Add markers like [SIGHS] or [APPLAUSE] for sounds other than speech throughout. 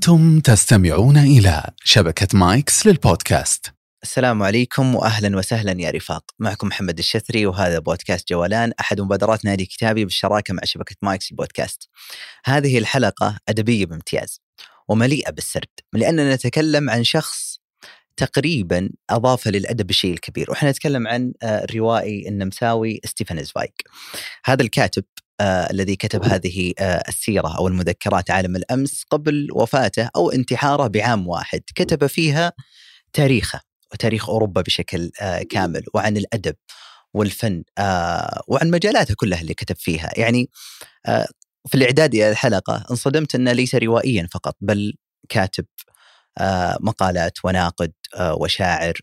أنتم تستمعون إلى شبكة مايكس للبودكاست السلام عليكم واهلا وسهلا يا رفاق، معكم محمد الشثري وهذا بودكاست جولان أحد مبادرات نادي كتابي بالشراكة مع شبكة مايكس بودكاست. هذه الحلقة أدبية بامتياز ومليئة بالسرد، لأننا نتكلم عن شخص تقريبا اضاف للأدب الشيء الكبير، وإحنا نتكلم عن الروائي النمساوي ستيفان زفايغ. هذا الكاتب آه الذي كتب هذه آه السيرة أو المذكرات عالم الأمس قبل وفاته أو انتحاره بعام واحد كتب فيها تاريخه وتاريخ أوروبا بشكل آه كامل وعن الأدب والفن آه وعن مجالاته كلها اللي كتب فيها. يعني آه في الإعداد إلى الحلقة انصدمت أنه ليس روائيا فقط بل كاتب آه مقالات وناقد آه وشاعر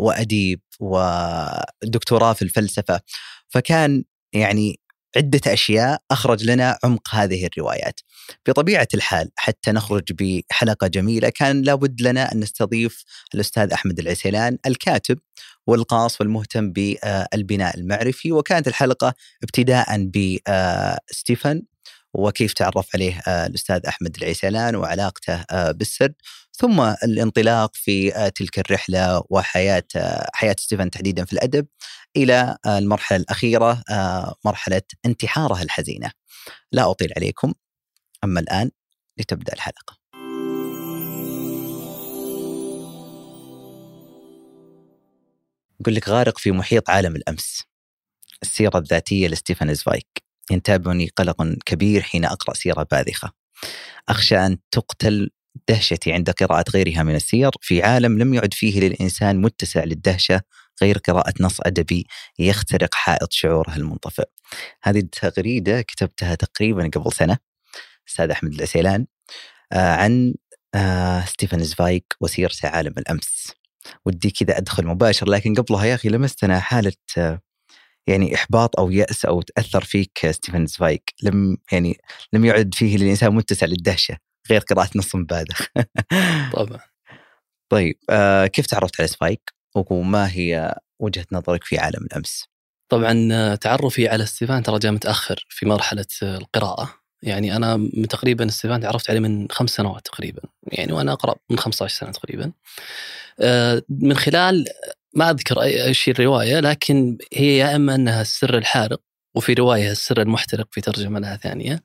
وأديب ودكتوراه في الفلسفة. فكان يعني عدة أشياء أخرج لنا عمق هذه الروايات. بطبيعة الحال حتى نخرج بحلقة جميلة كان لابد لنا أن نستضيف الأستاذ أحمد العسيلان الكاتب والقاص والمهتم بالبناء المعرفي. وكانت الحلقة ابتداء بستيفن وكيف تعرف عليه الأستاذ أحمد العسيلان وعلاقته بالسرد ثم الانطلاق في تلك الرحلة وحياة حياة ستيفان تحديدا في الأدب إلى المرحلة الأخيرة مرحلة انتحاره الحزينة. لا أطيل عليكم. أما الآن لتبدأ الحلقة. أقول لك غارق في محيط عالم الأمس. السيرة الذاتية لستيفان زفايغ ينتابني قلق كبير حين أقرأ سيرة باذخة. أخشى أن تقتل دهشتي عند قراءة غيرها من السير. في عالم لم يعد فيه للإنسان متسع للدهشة غير قراءة نص أدبي يخترق حائط شعوره المنطفئ. هذه التغريدة كتبتها تقريبا قبل سنة أستاذ أحمد العسيلان آه عن آه ستيفان زفايغ وسيرته عالم الأمس. ودي كذا أدخل مباشر لكن قبلها يا أخي لمستنا حالة آه يعني إحباط أو يأس أو تأثر فيك ستيفان زفايغ لم يعني لم يعد فيه للإنسان متسع للدهشة غير قراءة نص باذخ [LAUGHS] طبعا. طيب آه كيف تعرفت على زفايغ؟ وما هي وجهة نظرك في عالم الأمس؟ طبعا تعرفي على ستيفان ترى جاء متأخر في مرحلة القراءة. يعني أنا من تقريبا ستيفان تعرفت عليه من خمس سنوات تقريبا. يعني وأنا أقرأ من 15 سنة تقريبا. آه من خلال ما أذكر أي شيء الرواية لكن هي يا إما أنها السر الحارق وفي رواية السر المحترق في ترجمة لها ثانية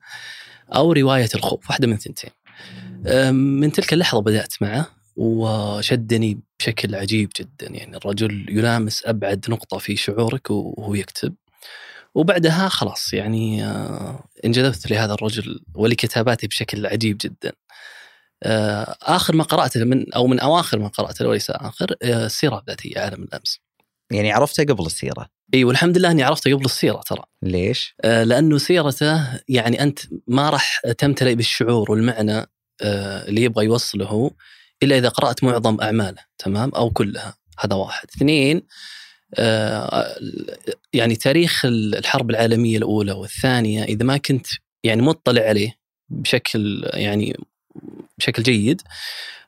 أو رواية الخوف واحدة من ثنتين. من تلك اللحظة بدأت معه وشدني بشكل عجيب جدا. يعني الرجل يلامس أبعد نقطة في شعورك وهو يكتب. وبعدها خلاص يعني انجذبت لهذا الرجل ولكتاباته بشكل عجيب جدا. آخر ما قرأته من أو من أواخر ما قرأته وليس آخر السيرة الذاتية عالم الأمس. يعني عرفته قبل السيرة. إي والحمد لله إني عرفته قبل السيرة ترى. ليش؟ آه لأنه سيرته يعني أنت ما راح تمتلئ بالشعور والمعنى آه اللي يبغى يوصله إلا إذا قرأت معظم أعماله تمام؟ أو كلها. هذا واحد. اثنين آه يعني تاريخ الحرب العالمية الأولى والثانية إذا ما كنت يعني مطلع عليه بشكل يعني بشكل جيد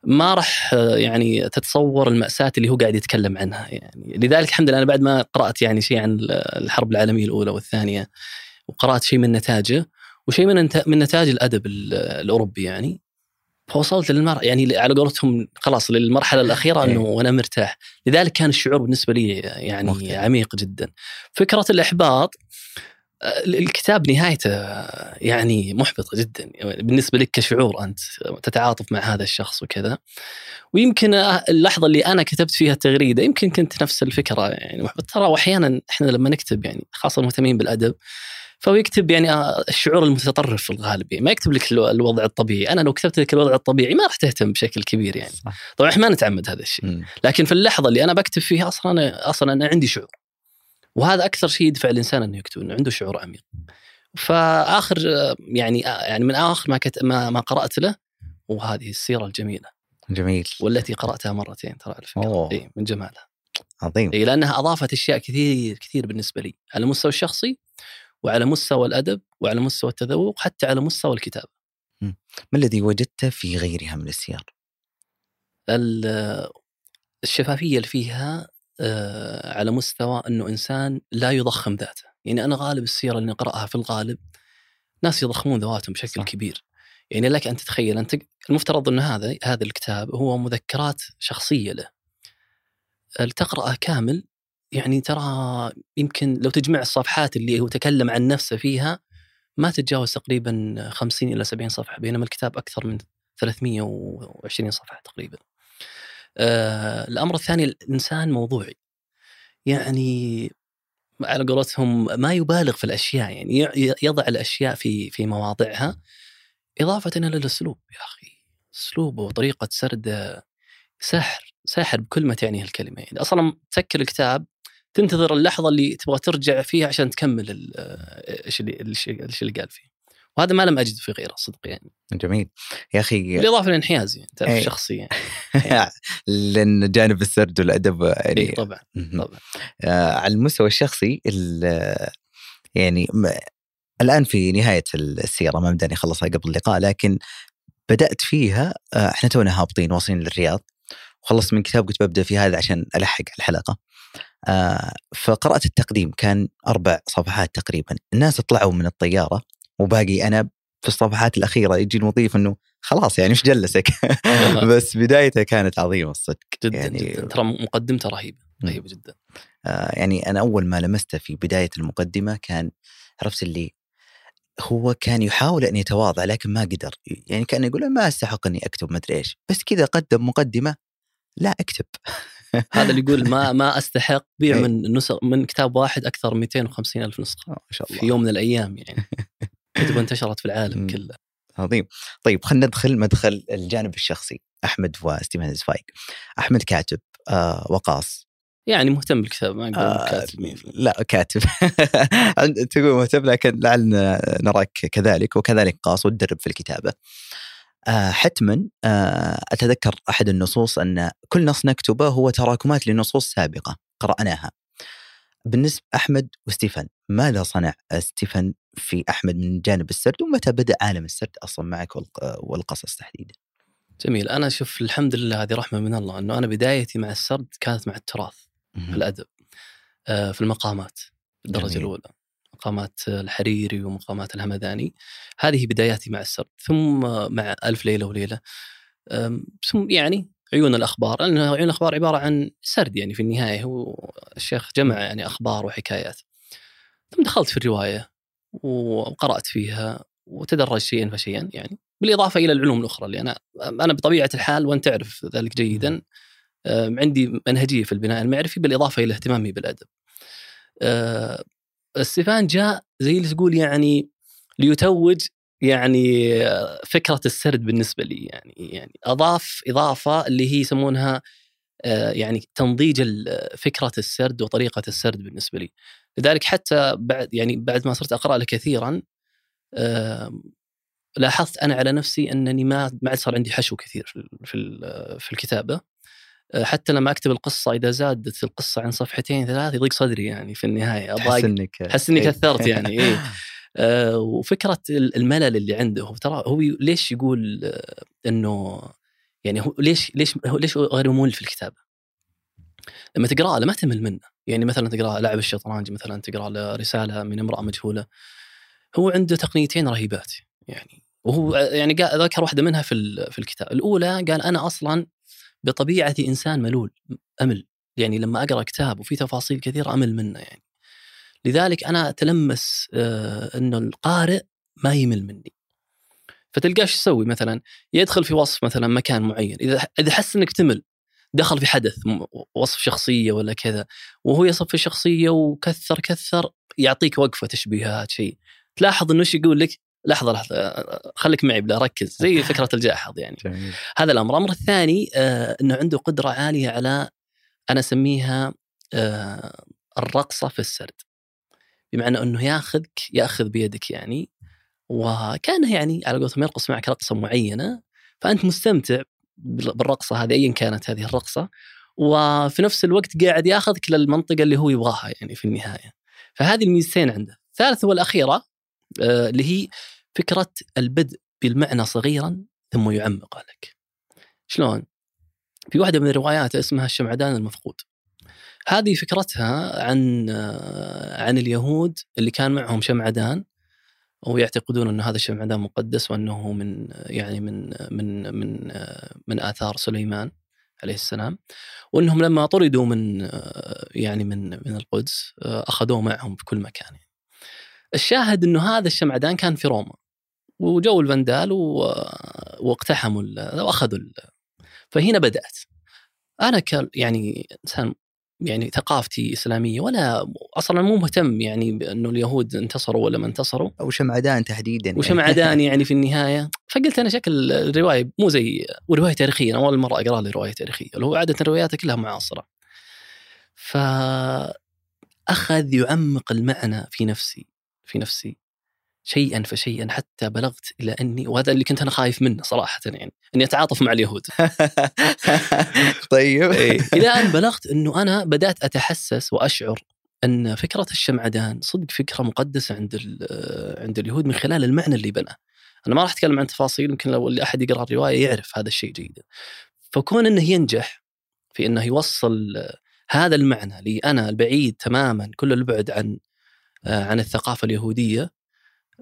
ما راح يعني تتصور المأساة اللي هو قاعد يتكلم عنها. يعني لذلك الحمد لله أنا بعد ما قرأت يعني شيء عن الحرب العالمية الأولى والثانية وقرأت شيء من نتاجه وشيء من من نتاج الأدب الأوروبي يعني فوصلت للمر يعني على قولتهم خلاص للمرحلة الأخيرة أنه أنا مرتاح. لذلك كان الشعور بالنسبة لي يعني مختلف. عميق جدا. فكرة الإحباط الكتاب نهايته يعني محبطة جدا. بالنسبة لك كشعور أنت تتعاطف مع هذا الشخص وكذا. ويمكن اللحظة اللي أنا كتبت فيها التغريدة يمكن كنت نفس الفكرة يعني محبط ترى وأحيانا إحنا لما نكتب يعني خاصة المهتمين بالأدب فهو يكتب يعني الشعور المتطرف في الغالب يعني. ما يكتب لك الوضع الطبيعي. أنا لو كتبت لك الوضع الطبيعي ما راح تهتم بشكل كبير يعني. طبعا إحنا ما نتعمد هذا الشيء. لكن في اللحظة اللي أنا بكتب فيها أصلا أصلا أنا عندي شعور. وهذا أكثر شيء يدفع الإنسان إنه يكتب إنه عنده شعور عميق فآخر يعني يعني من آخر ما كت ما, ما قرأت له وهذه السيرة الجميلة. جميل. والتي قرأتها مرتين ترى على فكره إي من جمالها. عظيم. إي لأنها أضافت أشياء كثير كثير بالنسبة لي. على المستوى الشخصي وعلى مستوى الأدب وعلى مستوى التذوق حتى على مستوى الكتابة. ما الذي وجدته في غيرها من السير؟ الشفافية اللي فيها على مستوى إنه إنسان لا يضخم ذاته، يعني أنا غالب السيرة اللي نقرأها في الغالب ناس يضخمون ذواتهم بشكل صح. كبير. يعني لك أن تتخيل أنت المفترض ان هذا هذا الكتاب هو مذكرات شخصية له تقرأه كامل يعني ترى يمكن لو تجمع الصفحات اللي هو تكلم عن نفسه فيها ما تتجاوز تقريبا 50 إلى 70 صفحة بينما الكتاب أكثر من 320 صفحة تقريبا. آه الأمر الثاني الإنسان موضوعي. يعني على قولتهم ما يبالغ في الأشياء يعني يضع الأشياء في في مواضعها إضافة إلى الأسلوب. يا أخي أسلوبه وطريقة سرده سحر ساحر بكل ما تعنيه الكلمة. يعني أصلا تسكر الكتاب تنتظر اللحظة اللي تبغى ترجع فيها عشان تكمل إيش اللي إيش اللي قال فيه. وهذا ما لم أجد في غيره صدق يعني. جميل. يا أخي بالإضافة للانحياز يعني تعرف إيه. شخصي [LAUGHS] يعني لأن جانب السرد والأدب يعني اي طبعا طبعا. آه على المستوى الشخصي يعني الآن في نهاية السيره ما بداني أخلصها قبل اللقاء لكن بدأت فيها آه إحنا تونا هابطين واصلين للرياض. وخلصت من كتاب قلت ببدأ في هذا عشان ألحق الحلقة. آه فقرأت التقديم كان أربع صفحات تقريبا. الناس طلعوا من الطيارة وباقي أنا في الصفحات الأخيرة يجي المضيف إنه خلاص يعني إيش جلسك؟ [LAUGHS] بس بدايته كانت عظيمة الصدق. جدا يعني جدا ترى مقدمته رهيبة رهيبة جدا. آه يعني أنا أول ما لمسته في بداية المقدمة كان عرفت اللي هو كان يحاول أن يتواضع لكن ما قدر. يعني كان يقول ما استحق اني أكتب ما ادري إيش. بس كذا قدم مقدمة لا أكتب. [LAUGHS] هذا اللي يقول ما ما أستحق بيع من نسخ من كتاب واحد أكثر من 250 ألف نسخة ما شاء الله. في يوم من الأيام يعني. [LAUGHS] كتب انتشرت في العالم كله. عظيم. طيب خلينا ندخل مدخل الجانب الشخصي. أحمد وستيفن زفايك أحمد كاتب آه وقاص. يعني مهتم بالكتاب ما آه كاتب لا كاتب. [LAUGHS] تقول مهتم لكن لعلنا نراك كذلك وكذلك قاص وتدرب في الكتابة. آه حتما آه أتذكر أحد النصوص أن كل نص نكتبه هو تراكمات لنصوص سابقة قرأناها. بالنسبة أحمد وستيفان ماذا صنع ستيفان في أحمد من جانب السرد ومتى بدأ عالم السرد أصلا معك والقصص تحديدا؟ جميل أنا أشوف الحمد لله هذه رحمة من الله إنه أنا بدايتي مع السرد كانت مع التراث في الأدب آه في المقامات الدرجة جميل. الأولى مقامات الحريري ومقامات الهمداني هذه بداياتي مع السرد ثم مع ألف ليلة وليلة ثم يعني عيون الأخبار لأن عيون الأخبار عبارة عن سرد يعني في النهاية هو الشيخ جمع يعني أخبار وحكايات ثم دخلت في الرواية وقرأت فيها وتدرج شيئا فشيئا يعني بالإضافة إلى العلوم الأخرى اللي أنا أنا بطبيعة الحال وأنت تعرف ذلك جيدا عندي منهجية في البناء المعرفي بالإضافة إلى اهتمامي بالأدب. أه، ستيفان جاء زي اللي تقول يعني ليتوج يعني فكرة السرد بالنسبة لي يعني يعني أضاف إضافة اللي هي يسمونها آه، يعني تنضيج فكرة السرد وطريقة السرد بالنسبة لي. لذلك حتى بعد يعني بعد ما صرت أقرأ له كثيرا لاحظت أنا على نفسي أنني ما ما عاد صار عندي حشو كثير في في, في الكتابة آه، حتى لما أكتب القصة إذا زادت القصة عن صفحتين ثلاث يضيق صدري يعني في النهاية احس انك احس إني كثرت يعني إيه. [LAUGHS] آه وفكرة الملل اللي عنده هو ترى هو ليش يقول آه إنه يعني هو ليش ليش هو ليش غير ممل في الكتابة؟ لما تقرا له ما تمل منه. يعني مثلا تقرأ لعب الشطرنج مثلا تقرأ له رسالة من امرأة مجهولة هو عنده تقنيتين رهيبات يعني. وهو يعني ذكر واحدة منها في في الكتاب. الأولى قال أنا أصلا بطبيعتي إنسان ملول أمل. يعني لما أقرأ كتاب وفي تفاصيل كثيرة أمل منه يعني. لذلك أنا أتلمس آه إنه القارئ ما يمل مني. فتلقاه يسوي؟ مثلا يدخل في وصف مثلا مكان معين. إذا إذا حس إنك تمل دخل في حدث وصف شخصية ولا كذا وهو يصف في الشخصية وكثر كثر يعطيك وقفة تشبيهات شيء تلاحظ إنه إيش يقول لك؟ لحظة لحظة خليك معي بلا ركز. زي [LAUGHS] فكرة الجاحظ يعني. جميل. هذا الأمر. الامر الثاني آه إنه عنده قدرة عالية على أنا أسميها آه الرقصة في السرد. بمعنى إنه ياخذك ياخذ بيدك يعني وكأنه يعني على قولتهم يرقص معك رقصة معينة فأنت مستمتع بالرقصة هذه ايا كانت هذه الرقصة وفي نفس الوقت قاعد ياخذك للمنطقة اللي هو يبغاها يعني في النهاية فهذه الميزتين عنده الثالثه والأخيرة آه اللي هي فكرة البدء بالمعنى صغيرا ثم يعمق لك. شلون؟ في واحدة من الروايات اسمها الشمعدان المفقود. هذه فكرتها عن عن اليهود اللي كان معهم شمعدان ويعتقدون أن هذا الشمعدان مقدس وأنه من يعني من من من من آثار سليمان عليه السلام. وأنهم لما طردوا من يعني من من القدس أخذوه معهم في كل مكان. الشاهد أنه هذا الشمعدان كان في روما. وجو الفندال واقتحموا وأخذوا فهنا بدأت. أنا ك يعني إنسان يعني ثقافتي إسلامية ولا أصلا مو مهتم يعني بأنه اليهود انتصروا ولا ما انتصروا. أو شمعدان تحديدا يعني. وشمعدان [LAUGHS] يعني في النهاية. فقلت أنا شكل الرواية مو زي وروايه تاريخية أنا أول مرة أقرأ لي روايه تاريخية اللي هو عادة رواياته كلها معاصرة. ف اخذ يعمق المعنى في نفسي في نفسي. شيئا فشيئا حتى بلغت إلى أني وهذا اللي كنت أنا خايف منه صراحة يعني إني أتعاطف مع اليهود. [LAUGHS] طيب إيه. إلى أن بلغت إنه أنا بدأت أتحسس وأشعر أن فكرة الشمعدان صدق فكرة مقدسة عند عند اليهود من خلال المعنى اللي بناه. أنا ما راح أتكلم عن تفاصيل يمكن لو اللي أحد يقرأ الرواية يعرف هذا الشيء جيدا. فكون إنه ينجح في إنه يوصل هذا المعنى لي أنا البعيد تماما كل البعد عن عن الثقافة اليهودية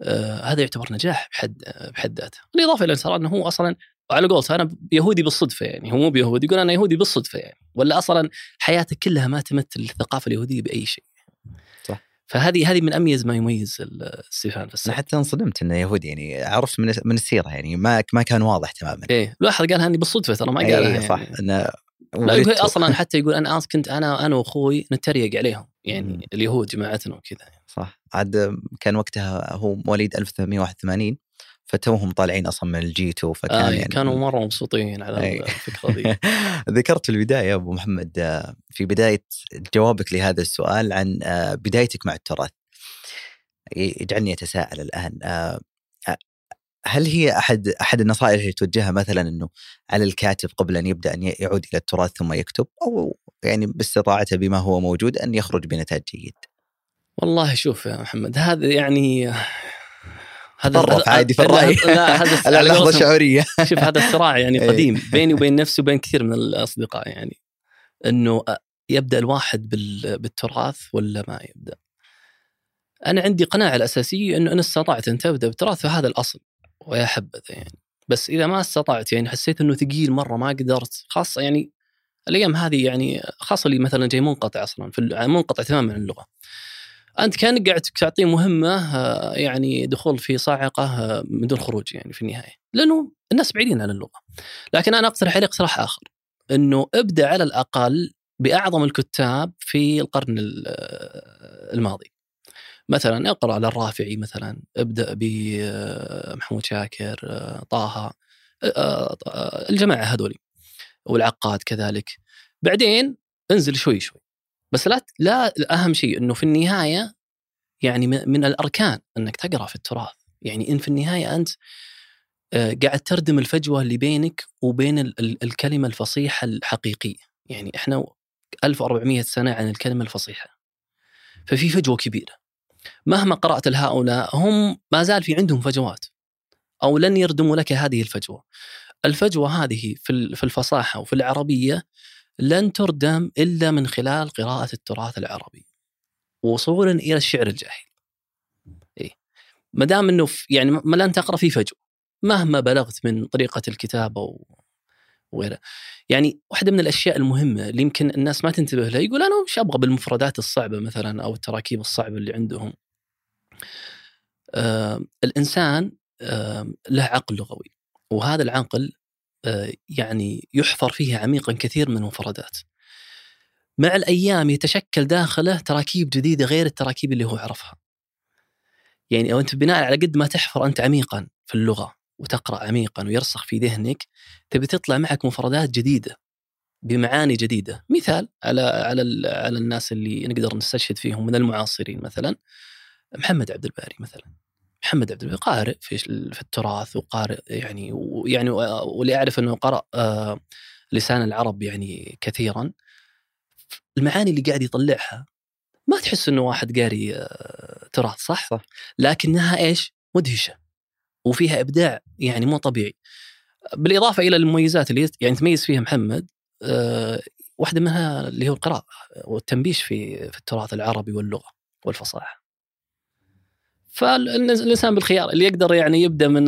آه هذا يعتبر نجاح بحد بحد ذاته، بالاضافه إلى أنه هو أصلا على قول أنا يهودي بالصدفة يعني هو مو بيهودي يقول أنا يهودي بالصدفة يعني ولا أصلا حياته كلها ما تمثل الثقافة اليهودية بأي شيء. صح فهذه هذه من أميز ما يميز ستيفان أنا حتى انصدمت إنه يهودي يعني عرفت من من السيرة يعني ما ما كان واضح تماما. إيه الواحد قالها إني بالصدفة ترى ما قالها إيه يعني. صح إنه لا يقول أصلا حتى يقول أنا كنت أنا أنا وأخوي نتريق عليهم يعني مم. اليهود جماعتنا وكذا صح عاد كان وقتها هو مواليد 1981 فتوهم طالعين أصلا من الجي 2 فكان آه يعني كانوا مرة مبسوطين على أي. الفكرة دي [LAUGHS] ذكرت في البدايه أبو محمد في بداية جوابك لهذا السؤال عن بدايتك مع التراث يجعلني أتساءل الآن هل هي أحد أحد النصائح اللي توجهها مثلا إنه على الكاتب قبل أن يبدأ أن يعود إلى التراث ثم يكتب أو يعني باستطاعته بما هو موجود أن يخرج بنتاج جيد؟ والله شوف يا محمد هذا يعني هذا طرف عادي في الرأي. لا هذا [LAUGHS] لحظة شعورية. شوف هذا الصراع يعني [LAUGHS] إيه. قديم بيني وبين نفسي وبين كثير من الأصدقاء يعني إنه يبدأ الواحد بالتراث ولا ما يبدأ؟ أنا عندي قناعة الأساسية إنه ان استطعت أن تبدأ بالتراث فهذا الأصل ويا حبذا يعني. بس إذا ما استطعت يعني حسيت إنه ثقيل مرة ما قدرت خاصة يعني الأيام هذه يعني خاصة اللي مثلا جاي منقطع أصلا في منقطع تماما عن اللغة. أنت كانك قاعد تعطيه مهمة يعني دخول في صاعقة من دون خروج يعني في النهاية. لأنه الناس بعيدين عن اللغة. لكن أنا أقترح عليه اقتراح آخر. إنه ابدأ على الأقل بأعظم الكتاب في القرن الماضي. مثلا اقرأ للرافعي مثلا ابدأ بمحمود شاكر طه الجماعة هذولي والعقاد كذلك. بعدين انزل شوي شوي. بس لا لا أهم شيء إنه في النهاية يعني من الأركان إنك تقرأ في التراث. يعني إن في النهاية أنت قاعد تردم الفجوة اللي بينك وبين الكلمة الفصيحة الحقيقية. يعني إحنا 1400 سنة عن الكلمة الفصيحة. ففي فجوة كبيرة. مهما قرأت لهؤلاء هم ما زال في عندهم فجوات. أو لن يردموا لك هذه الفجوة. الفجوة هذه في الفصاحة وفي العربية لن تردم إلا من خلال قراءة التراث العربي وصولا إلى الشعر الجاهلي. إيه؟ ما دام إنه يعني ما لن تقرأ في فجوة مهما بلغت من طريقة الكتابة وغيره. يعني واحدة من الأشياء المهمة اللي يمكن الناس ما تنتبه لها يقول أنا وش أبغى بالمفردات الصعبة مثلا أو التراكيب الصعبة اللي عندهم. آه الإنسان آه له عقل لغوي وهذا العقل يعني يحفر فيه عميقا كثير من المفردات مع الأيام يتشكل داخله تراكيب جديدة غير التراكيب اللي هو عرفها. يعني أو أنت بناء على قد ما تحفر أنت عميقا في اللغة وتقرأ عميقا ويرسخ في ذهنك تبي تطلع معك مفردات جديدة بمعاني جديدة. مثال على على على الناس اللي نقدر نستشهد فيهم من المعاصرين مثلا محمد عبد الباري مثلا. محمد عبد الباري قارئ في في التراث وقارئ يعني ويعني واللي أعرف إنه قرأ لسان العرب يعني كثيرا المعاني اللي قاعد يطلعها ما تحس إنه واحد قاري تراث صح؟ صح لكنها إيش؟ مدهشة وفيها إبداع يعني مو طبيعي بالإضافة إلى المميزات اللي يعني تميز فيها محمد أه واحدة منها اللي هو القراءة والتنبيش في في التراث العربي واللغة والفصاحة فالإنسان بالخيار اللي يقدر يعني يبدأ من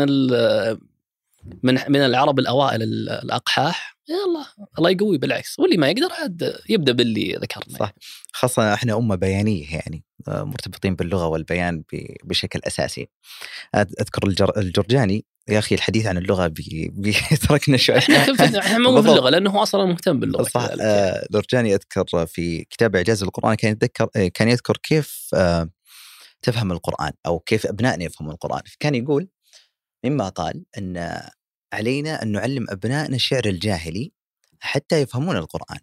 من من العرب الأوائل ال- الأقحاح يلا الله يقوي بالعكس واللي ما يقدر عاد يبدأ باللي ذكرنا صح. خاصة إحنا أمة بيانية يعني مرتبطين باللغة والبيان بشكل أذكر الجر- الجرجاني يا أخي الحديث عن اللغة بي- بيتركنا [LAUGHS] شوي إحنا [LAUGHS] إحنا مو في بالضبط. اللغة لأنه هو أصلا مهتم باللغة صح كذلك. آه، الجرجاني أذكر في كتاب إعجاز القرآن كان يتذكر آه، كان يذكر كيف آه، تفهم القرآن أو كيف أبنائنا يفهمون القرآن. كان يقول مما قال أن علينا أن نعلم أبنائنا الشعر الجاهلي حتى يفهمون القرآن.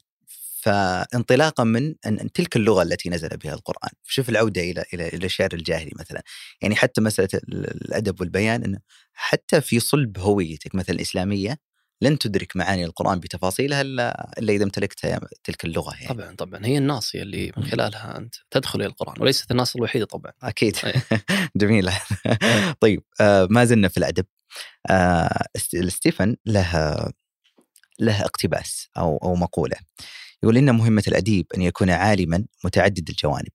فانطلاقا من أن تلك اللغة التي نزل بها القرآن. شوف العودة إلى إلى إلى الشعر الجاهلي مثلا. يعني حتى مسألة ال- الأدب والبيان أنه حتى في صلب هويتك مثلا الإسلامية لن تدرك معاني القرآن بتفاصيلها إلا إلا إذا امتلكت تلك اللغة يعني. طبعا طبعا. هي الناصية اللي من خلالها أنت تدخل إلى القرآن وليست الناصية الوحيدة طبعا. أكيد. أي. [LAUGHS] جميل. [LAUGHS] طيب آه ما زلنا في الأدب. آه ستيفن له له اقتباس أو أو مقولة. يقول إن مهمة الأديب أن يكون عالما متعدد الجوانب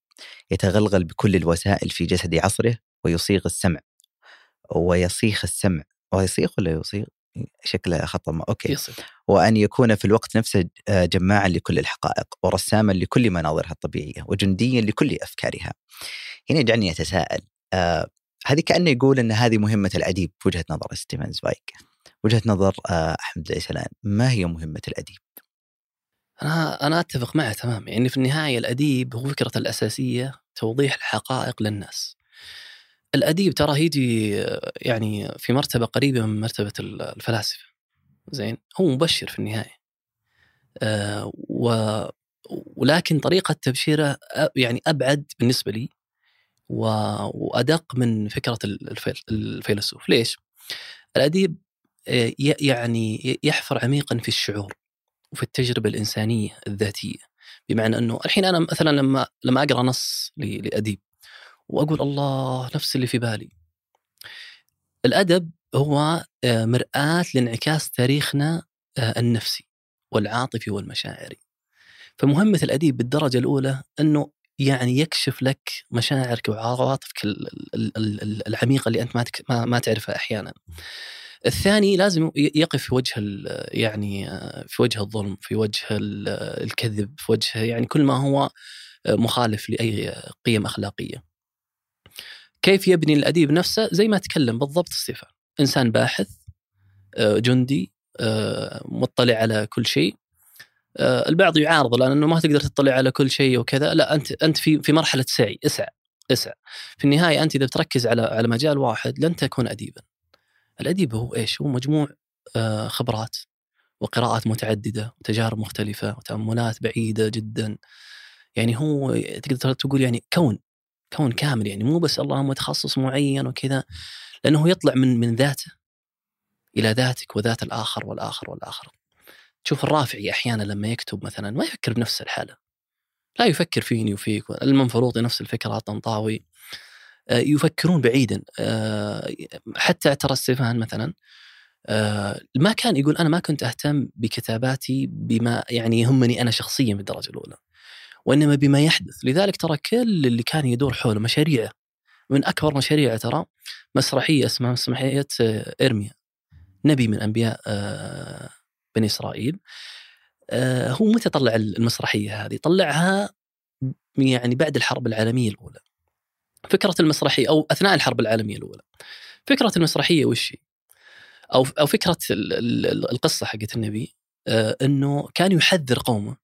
يتغلغل بكل الوسائل في جسد عصره ويصيغ السمع ويصيغ السمع. ويصيغ ولا يصيغ؟ شكله خطأ okay. يصير. وأن يكون في الوقت نفسه آه، جماعا لكل الحقائق ورساما لكل مناظرها الطبيعية وجنديا لكل أفكارها. هنا يجعلني أتساءل آه هذه كأنه يقول أن هذه مهمة الأديب في وجهة نظر ستيفان زفايغ وجهة نظر آه أحمد العسيلان ما هي مهمة الأديب؟ أنا أنا أتفق معه تماما. يعني في النهاية الأديب هو فكرته الأساسية توضيح الحقائق للناس. الأديب ترى يجي يعني في مرتبة قريبة من مرتبة ال- الفلاسفة. زين هو مبشر في النهاية. آه و ولكن طريقة تبشيره يعني أبعد بالنسبة لي و- وأدق من فكرة ال- الفيل- الفيلسوف، ليش؟ الأديب آه، يعني يحفر عميقا في الشعور وفي التجربة الإنسانية الذاتية بمعنى أنه الحين أنا مثلا لما لما أقرأ نص لأديب وأقول الله نفس اللي في بالي. الأدب هو آه، مرآة لانعكاس تاريخنا آه، النفسي والعاطفي والمشاعري. فمهمة الأديب بالدرجة الأولى أنه يعني يكشف لك مشاعرك وعواطفك ال- ال- ال- ال- العميقة اللي أنت ما تعرفها أحيانا. الثاني لازم يقف في وجه يعني آه، في وجه الظلم في وجه ال- الكذب في وجه يعني كل ما هو مخالف لأي قيم أخلاقية. كيف يبني الأديب نفسه؟ زي ما تكلم بالضبط ستيفان إنسان باحث آه، جندي آه، مطلع على كل شيء. آه، البعض يعارض لأنه ما تقدر تطلع على كل شيء وكذا. لا أنت أنت في في مرحلة سعي. اسعى اسعى. في النهاية أنت إذا بتركز على على مجال واحد لن تكون اديبا. الأديب هو إيش؟ هو مجموع خبرات وقراءات متعددة وتجارب مختلفة وتاملات بعيدة جدا. يعني هو تقدر تقول يعني كون. كون كامل يعني مو بس الله متخصص معين وكذا لأنه يطلع من من ذاته إلى ذاتك وذات الآخر والآخر والآخر. تشوف الرافعي أحيانا لما يكتب مثلا ما يفكر بنفس الحالة. لا يفكر فيني وفيك المنفلوطي نفس الفكرة الطنطاوي. آه، يفكرون بعيدا. آه، حتى ترى ستيفان مثلا آه، ما كان يقول أنا ما كنت أهتم بكتاباتي بما يعني يهمني أنا شخصيا بالدرجه الأولى. وإنما بما يحدث لذلك ترى كل اللي كان يدور حوله مشاريعه من أكبر مشاريعه ترى مسرحية اسمها مسرحية آه، إرميا نبي من أنبياء آه، بني إسرائيل آه، هو متى طلع المسرحية هذه؟ طلعها يعني بعد الحرب العالمية الأولى. فكرة المسرحية أو أثناء الحرب العالمية الأولى. فكرة المسرحية وش هي؟ أو أو فكرة ال- ال- القصة حقت النبي إنه كان يحذر قومه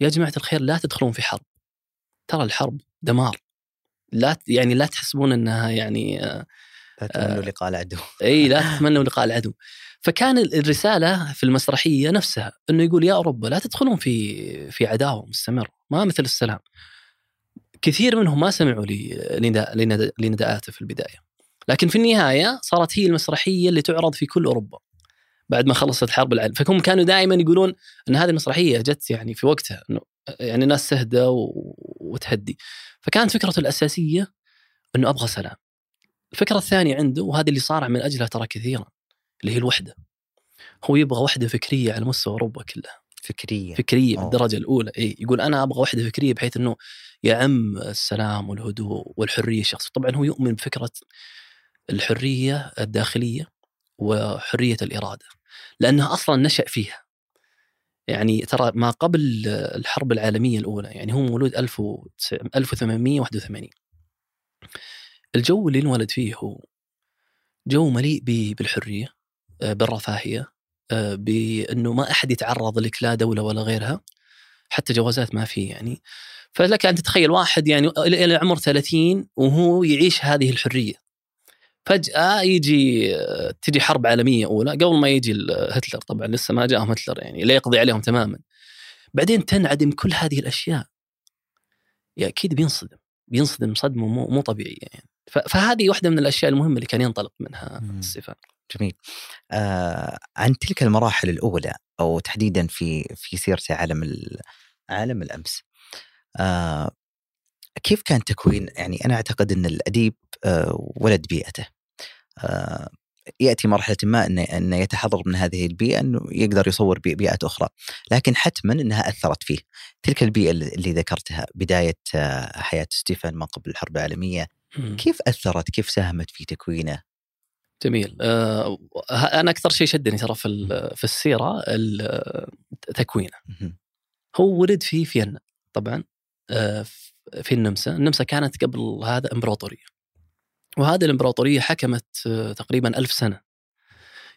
يا جماعة الخير لا تدخلون في حرب. ترى الحرب دمار. لا يعني لا تحسبون إنها يعني آه، لا تتمنوا لقاء العدو. إي لا [LAUGHS] تتمنوا لقاء العدو. فكان الرسالة في المسرحية نفسها إنه يقول يا اوروبا لا تدخلون في في عداوة مستمرة ما مثل السلام. كثير منهم ما سمعوا لنداءاته في البداية. لكن في النهاية صارت هي المسرحية اللي تعرض في كل أوروبا. بعد ما خلصت حرب العالم. فهم كانوا دائما يقولون إن هذه المسرحيه جت يعني في وقتها إنه يعني الناس تهدى وتهدي. فكانت فكرته الأساسية إنه أبغى سلام. الفكرة الثانية عنده وهذه اللي صارع من أجلها ترى كثيرا اللي هي الوحدة. هو يبغى وحدة فكرية على مستوى أوروبا كلها. فكرية. فكرية أوه. بالدرجة الأولى. اي يقول أنا أبغى وحدة فكرية بحيث إنه يعم السلام والهدوء والحرية الشخصية. طبعا هو يؤمن بفكرة الحرية الداخلية وحرية الإرادة. لأنها أصلا نشأ فيها. يعني ترى ما قبل الحرب العالمية الأولى يعني هو مولود 1881 الجو اللي انولد فيه هو جو مليء بالحرية آه، بالرفاهية آه، بأنه ما أحد يتعرض لك لا دولة ولا غيرها حتى جوازات ما في يعني. فلك أن تتخيل واحد يعني إلى عمر 30 وهو يعيش هذه الحرية. فجأة يجي تجي حرب عالمية أولى قبل ما يجي هتلر. طبعا لسه ما جاءهم هتلر يعني لا يقضي عليهم تماما. بعدين تنعدم كل هذه الأشياء. يا أكيد بينصدم. بينصدم صدمة مو, مو طبيعية يعني. فهذه واحدة من الأشياء المهمة اللي كان ينطلق منها السيفان جميل. آه عن تلك المراحل الأولى أو تحديدا في في سيرته عالم عالم الأمس آه كيف كان تكوين يعني أنا أعتقد إن الأديب آه ولد بيئته؟ يأتي مرحلة ما انه إنه يتحضر من هذه البيئة إنه يقدر يصور بيئات أخرى، لكن حتما إنها أثرت فيه. تلك البيئة اللي ذكرتها بداية آه، حياة ستيفن ما قبل الحرب العالمية. كيف أثرت؟ كيف ساهمت في تكوينه؟ جميل. آه أنا أكثر شيء شدني ترى في في السيرة تكوينه. هو ولد في فيينا طبعا آه في النمسا. النمسا كانت قبل هذا إمبراطورية. وهذه الإمبراطورية حكمت آه تقريبا ألف سنة.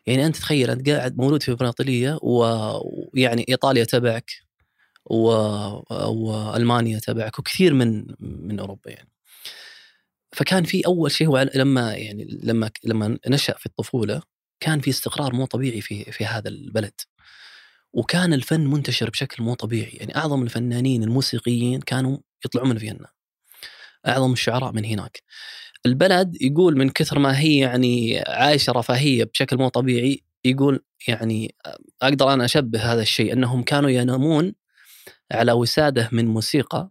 يعني أنت تخيل أنت قاعد مولود في إمبراطورية ويعني إيطاليا تبعك والمانيا تبعك وكثير من من أوروبا يعني. فكان في أول شيء هو لما يعني لما لما نشأ في الطفولة كان في استقرار مو طبيعي في في هذا البلد. وكان الفن منتشر بشكل مو طبيعي. يعني أعظم الفنانين الموسيقيين كانوا يطلعون من فيينا. أعظم الشعراء من هناك. البلد يقول من كثر ما هي يعني عايشة رفاهية بشكل مو طبيعي يقول يعني أقدر أنا أشبه هذا الشيء أنهم كانوا ينامون على وسادة من موسيقى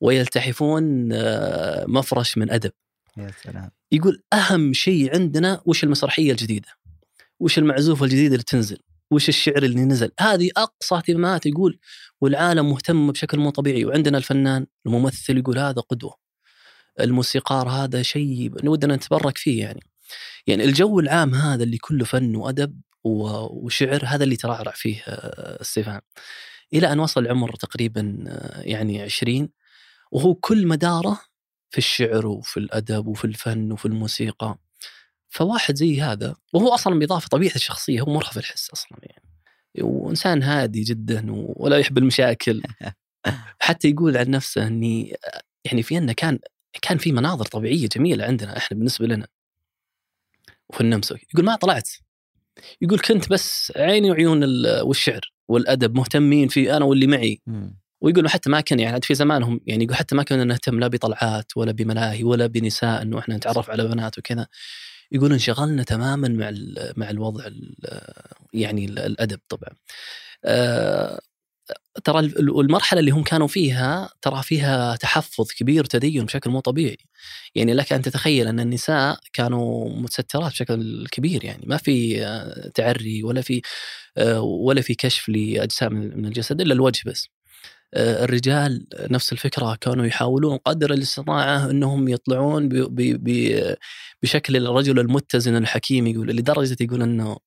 ويلتحفون آه، مفرش من أدب. يا سلام. يقول أهم شيء عندنا وش المسرحية الجديدة؟ وش المعزوفة الجديدة اللي تنزل؟ وش الشعر اللي نزل؟ هذه أقصى اهتمامات يقول والعالم مهتم بشكل مو طبيعي وعندنا الفنان الممثل يقول هذا قدوة. الموسيقار هذا شيء ودنا نتبرك فيه يعني. يعني الجو العام هذا اللي كله فن وأدب وشعر هذا اللي ترعرع فيه آه، ستيفان. إلى أن وصل عمر تقريبا آه، يعني 20 وهو كل مداره في الشعر وفي الأدب وفي الفن وفي الموسيقى. فواحد زي هذا وهو أصلا بإضافة طبيعة الشخصية هو مرهف الحس أصلا يعني. وإنسان هادي جدا ولا يحب المشاكل. [LAUGHS] حتى يقول عن نفسه إني يعني في أنه كان كان في مناظر طبيعية جميلة عندنا إحنا بالنسبة لنا. وفي النمسا. يقول ما طلعت. يقول كنت بس عيني وعيون والشعر والأدب مهتمين في أنا واللي معي. ويقولوا حتى ما كان يعني في زمانهم يعني يقول حتى ما كنا نهتم لا بطلعات ولا بملاهي ولا بنساء إنه إحنا نتعرف على بنات وكذا. يقول انشغلنا تماما مع مع الوضع يعني الأدب طبعا. آه، ترى المرحلة اللي هم كانوا فيها ترى فيها تحفظ كبير وتدين بشكل مو طبيعي. يعني لك أن تتخيل أن النساء كانوا متسترات بشكل كبير يعني ما في آه، تعري ولا في آه، ولا في كشف لاجزاء من الجسد إلا الوجه بس. آه، الرجال نفس الفكرة كانوا يحاولون قدر الاستطاعة أنهم يطلعون بشكل الرجل المتزن الحكيم يقول لدرجة يقول إنه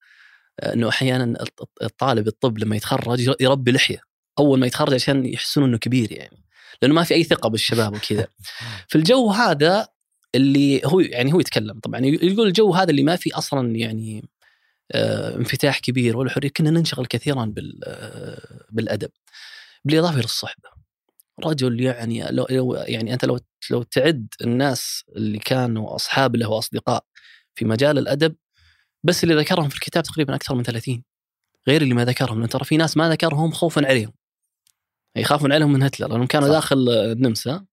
إنه أحيانا الطالب الطب لما يتخرج يربي لحية. أول ما يتخرج عشان يحسون إنه كبير يعني لأنه ما في أي ثقة بالشباب وكذا. [LAUGHS] في الجو هذا اللي هو يعني هو يتكلم طبعا يقول الجو هذا اللي ما في أصلا يعني آه انفتاح كبير ولا حرية كنا ننشغل كثيرا آه بالأدب. بالإضافة إلى الصحبة. رجل يعني لو يعني أنت لو لو تعد الناس اللي كانوا أصحاب له وأصدقاء في مجال الأدب بس اللي ذكرهم في الكتاب تقريبا أكثر من 30 غير اللي ما ذكرهم لأن ترى في ناس ما ذكرهم خوفا عليهم. يخافون عليهم من هتلر لأنهم كانوا صح. داخل النمسا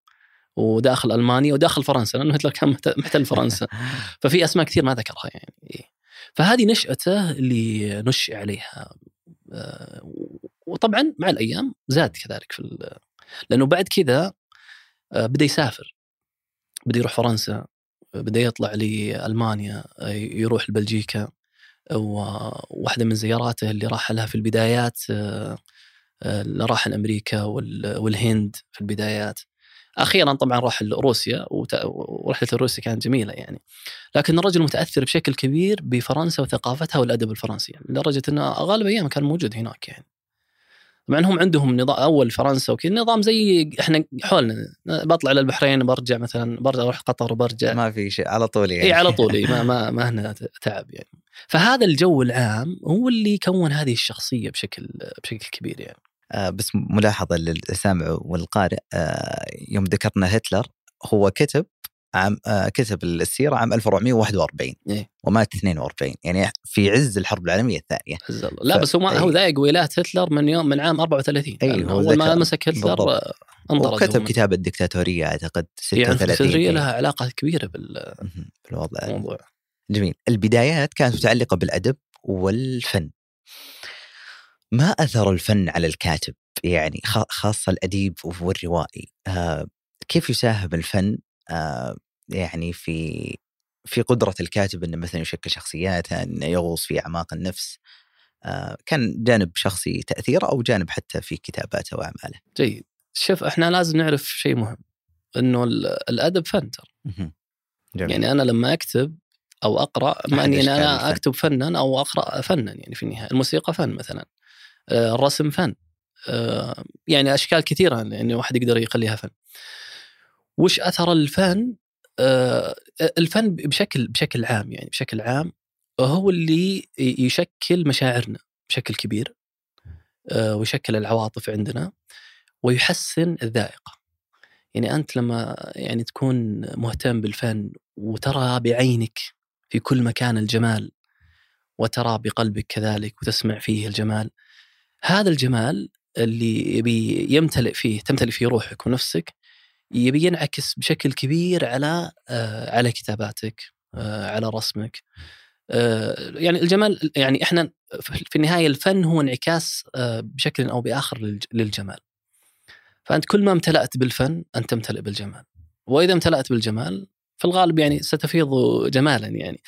وداخل ألمانيا وداخل فرنسا لأنه هتلر كان محتل [LAUGHS] فرنسا. ففي أسماء كثير ما ذكرها يعني. فهذه نشأته اللي نشئ عليها آه، وطبعا مع الأيام زاد كذلك في لأنه بعد كذا آه، بدأ يسافر. بدأ يروح فرنسا بدأ يطلع لألمانيا آه، يروح لبلجيكا وواحده من زياراته اللي راح لها في البدايات آه، راح لأمريكا وال- والهند في البدايات. أخيرا طبعا راح لروسيا وت- ورحلة روسيا كانت جميلة يعني. لكن الرجل متأثر بشكل كبير بفرنسا وثقافتها والأدب الفرنسي يعني لدرجة إنه غالب أيام كان موجود هناك يعني. مع انهم عندهم نظام أول فرنسا وكذا نظام زي إحنا حولنا بطلع للبحرين برجع مثلا برجع أروح قطر وبرجع. ما في شيء على طول يعني. إي على طول ما [LAUGHS] ما ما هنا تعب يعني. فهذا الجو العام هو اللي كون هذه الشخصية بشكل بشكل كبير يعني. آه بس ملاحظة للسامع والقارئ آه يوم ذكرنا هتلر هو كتب عام آه كتب السيرة عام 1441 إيه. ومات 42 يعني في عز الحرب العالمية الثانية عز الله لا ف- بس هو ما إي. هو ذايق ولايات هتلر من يوم من عام 34 إي، يعني هو اول ما. مسك هتلر. آه، انطرد وكتب. كتاب الدكتاتورية أعتقد يعني 36 الدكتاتورية إيه. لها علاقة كبيرة مهم. بالوضع جميل البدايات كانت متعلقة بالأدب والفن ما أثر الفن على الكاتب يعني خ- خاصة الأديب والروائي آه كيف يساهم الفن آه يعني في في قدرة الكاتب أنه مثلا يشكل شخصياته أنه يغوص في أعماق النفس آه كان جانب شخصي تأثيره أو جانب حتى في كتاباته وأعماله. جيد. شوف إحنا لازم نعرف شيء مهم إنه ال- الأدب فن ترى. يعني أنا لما أكتب أو أقرأ ما إني أشكال أنا. أكتب فنا أو أقرأ فنا يعني في النهاية. الموسيقى فن مثلا آه، الرسم فن آه، يعني أشكال كثيرة يعني الواحد يقدر يخليها فن. وش أثر الفن الفن بشكل بشكل عام يعني بشكل عام هو اللي يشكل مشاعرنا بشكل كبير آه، ويشكل العواطف عندنا ويحسن الذائقة. يعني أنت لما يعني تكون مهتم بالفن وترى بعينك في كل مكان الجمال وترى بقلبك كذلك وتسمع فيه الجمال هذا الجمال اللي يبي يمتلئ فيه تمتلئ فيه روحك ونفسك يبي ينعكس بشكل كبير على آه، على كتاباتك آه، على رسمك. آه، يعني الجمال يعني إحنا في النهاية الفن هو انعكاس بشكل أو بآخر للج- للجمال. فأنت كل ما امتلأت بالفن أنت تمتلئ بالجمال. وإذا امتلأت بالجمال في الغالب يعني ستفيض جمالا يعني.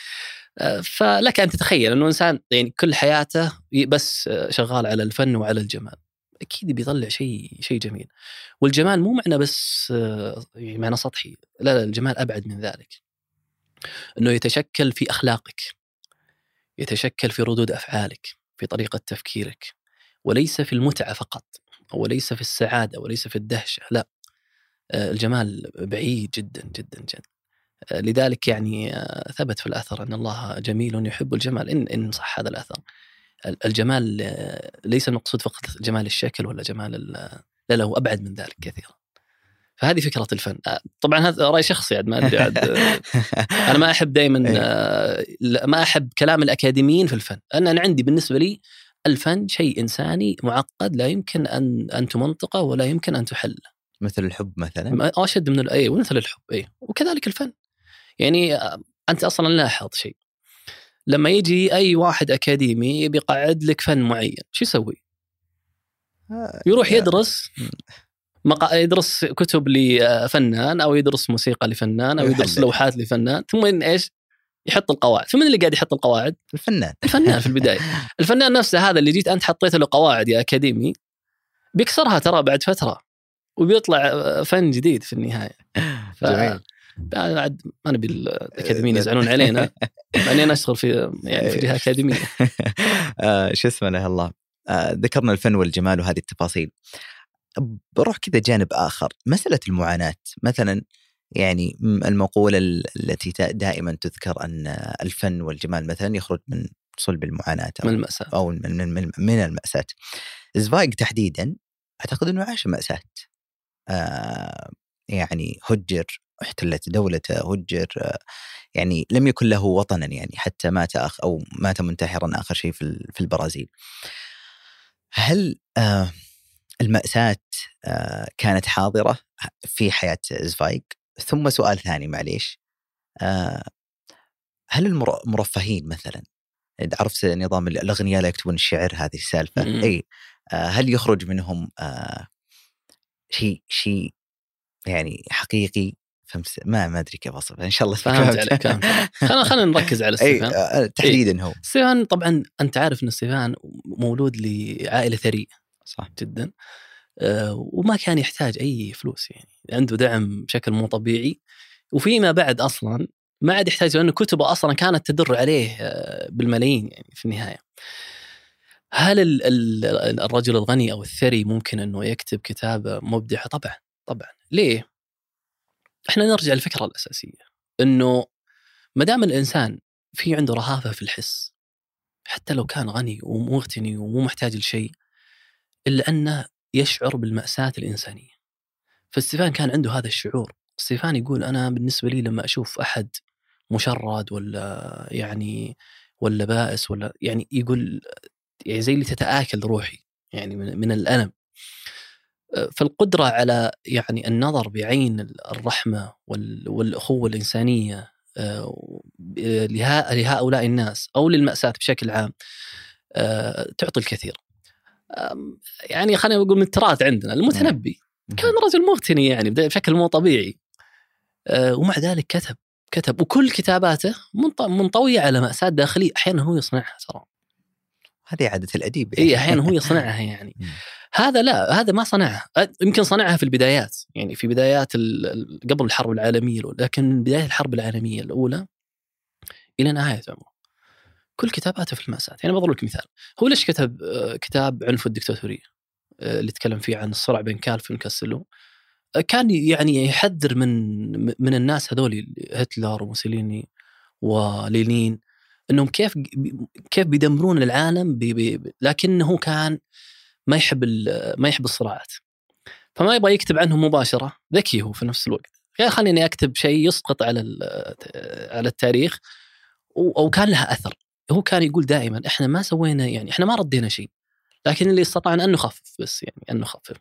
فلك أن تتخيل إنه إنسان يعني كل حياته بس شغال على الفن وعلى الجمال. أكيد بيطلع شيء شيء جميل. والجمال مو معنى بس آه، معنى سطحي لا لا الجمال أبعد من ذلك. إنه يتشكل في أخلاقك يتشكل في ردود أفعالك في طريقة تفكيرك وليس في المتعة فقط وليس في السعادة وليس في الدهشة لا. آه، الجمال بعيد جدا جدا جدا. آه، لذلك يعني ثبت في الأثر أن الله جميل يحب الجمال. إن إن صح هذا الأثر. ال- الجمال ليس المقصود فقط جمال الشكل ولا جمال ال- لا لا هو أبعد من ذلك كثيرا. فهذه فكرة الفن. طبعا هذا رأي شخصي عاد ما أدري عاد. [LAUGHS] أنا ما أحب دائما إيه. ما أحب كلام الأكاديميين في الفن. أنا أنا عندي بالنسبة لي الفن شيء إنساني معقد لا يمكن أن أن تمنطقه ولا يمكن أن تحل مثل الحب مثلا؟ أشد من اي ومثل الحب اي وكذلك الفن. يعني أنت أصلا لاحظ شيء. لما يجي أي واحد أكاديمي يبي يقعد لك فن معين شو يسوي؟ آه، يروح يدرس مقا... يدرس كتب لفنان أو يدرس موسيقى لفنان أو يدرس. لوحات لفنان ثم إيش؟ يحط القواعد، فمن اللي قاعد يحط القواعد؟ الفنان الفنان في البداية، [LAUGHS] الفنان نفسه هذا اللي جيت أنت حطيت له قواعد يا أكاديمي بيكسرها ترى بعد فترة وبيطلع فن جديد في النهاية. ف... جميل عاد ما نبي الأكاديميين [LAUGHS] يزعلون علينا يعني أنا أشتغل في يعني في جهة أكاديمية. [LAUGHS] آه، شو اسمه له الله. آه، ذكرنا الفن والجمال وهذه التفاصيل. بروح كذا جانب آخر مسألة المعاناة. مثلا يعني م- المقولة ال- التي دائما تذكر أن الفن والجمال مثلا يخرج من صلب المعاناة من أو, المأساة. أو من, من, من, من المأساة. زفايق تحديدا أعتقد إنه عاش مأساة. آه يعني هجر احتلت دولته هجر يعني لم يكن له وطنا يعني حتى مات أخ أو مات منتحرا آخر شيء في ال- في البرازيل. هل آه، المأساة آه، كانت حاضرة في حياة زفايق؟ ثم سؤال ثاني معليش آه، هل المر- المرفهين مثلا عرفت نظام الأغنياء لا يكتبون الشعر هذه. أي آه، هل يخرج منهم شيء شيء يعني حقيقي؟ فهمت ما ما أدري كيف أوصفها إن شاء الله فهمت عليك فهمت [LAUGHS] خلينا خلينا نركز على ستيفان آه، تحديدا هو. ستيفان طبعا أنت عارف إن ستيفان مولود لعائلة ثريه صح. جدا آه، وما كان يحتاج أي فلوس يعني. عنده دعم بشكل مو طبيعي. وفيما بعد أصلا ما عاد يحتاج لأنه كتبه أصلا كانت تدر عليه آه، بالملايين يعني في النهاية. هل ال- ال- الرجل الغني أو الثري ممكن إنه يكتب كتابة مبدعة؟ طبعا طبعا. ليه؟ إحنا نرجع للفكرة الأساسية إنه ما دام الإنسان في عنده رهافة في الحس حتى لو كان غني ومغتني ومو محتاج لشيء إلا أنه يشعر بالمأساة الإنسانية. فستيفان كان عنده هذا الشعور، ستيفان يقول أنا بالنسبة لي لما أشوف أحد مشرد ولا يعني ولا بائس ولا يعني يقول يعني زي اللي تتآكل روحي يعني من, من الألم فالقدرة على يعني النظر بعين الرحمة وال- والأخوة الإنسانية آه، لهؤلاء الناس أو للمأساة بشكل عام آه، تعطي الكثير. يعني خلينا نقول من التراث عندنا المتنبي. كان رجل مغتني يعني بشكل مو طبيعي. آه، ومع ذلك كتب كتب وكل كتاباته منط- منطوية على مأساة داخلية أحيانا هو يصنعها ترى. هذه عادة الأديب اي أحيانا هو [LAUGHS] يصنعها يعني. هذا لا هذا ما صنعها. يمكن صنعها في البدايات. يعني في بدايات قبل الحرب العالمية الأولى لكن من بداية الحرب العالمية الأولى إلى نهاية عمره. كل كتاباته في المأساة. يعني بضرب لك مثال. هو ليش كتب آه، كتاب عنف الدكتاتورية؟ آه، اللي تكلم فيه عن الصراع بين كالفن وكاسلو آه، كان يعني يحذر من من الناس هذول هتلر وموسوليني ولينين إنهم كيف كيف بيدمرون العالم بي بي لكنه كان ما يحب ما يحب الصراعات. فما يبغى يكتب عنهم مباشرة ذكي هو في نفس الوقت. قال خليني أكتب شيء يسقط على على التاريخ أو كان لها أثر. هو كان يقول دائما إحنا ما سوينا يعني إحنا ما ردينا شيء. لكن اللي استطعنا أن نخفف بس يعني أن نخفف.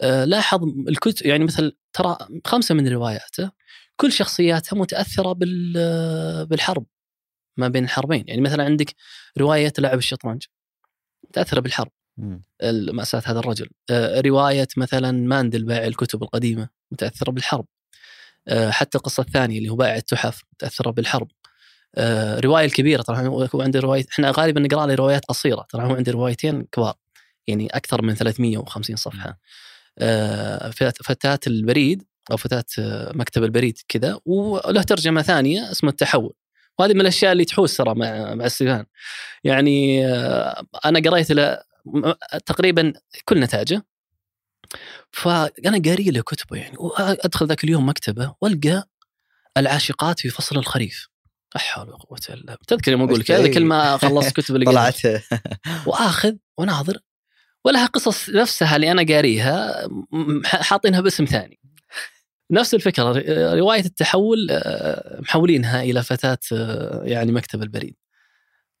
آه، لاحظ الكتب يعني مثل ترى خمسة من رواياته كل شخصياتها متأثرة بال- بالحرب ما بين الحربين. يعني مثلا عندك رواية لاعب الشطرنج متأثرة بالحرب. مأساة هذا الرجل. آه، رواية مثلا ماندل بائع الكتب القديمة متأثرة بالحرب. آه، حتى القصة الثانية اللي هو بائع التحف متأثرة بالحرب. آه، رواية الكبيرة طبعا هو عنده رواية إحنا غالبا نقرأ له روايات قصيرة طبعا هو عنده روايتين كبار يعني أكثر من 350 صفحة. فت- فتاة البريد أو فتاة مكتب البريد كذا وله ترجمة ثانية اسمها التحول. وهذه من الأشياء اللي تحوس ترى مع مع ستيفان يعني أنا قريت له تقريبا كل نتائجه. فأنا قاري له كتبه يعني وأدخل ذاك اليوم مكتبه وألقى العاشقات في فصل الخريف. لا حول ولا قوة إلا بالله. تذكر يوم أقول لك هذا كل ما خلصت كتب [LAUGHS] اللي. طلعت. [LAUGHS] وآخذ وناظر. ولها قصص نفسها اللي أنا قاريها حاطينها باسم ثاني. نفس الفكرة رواية التحول آه، محولينها إلى فتاة آه، يعني مكتب البريد.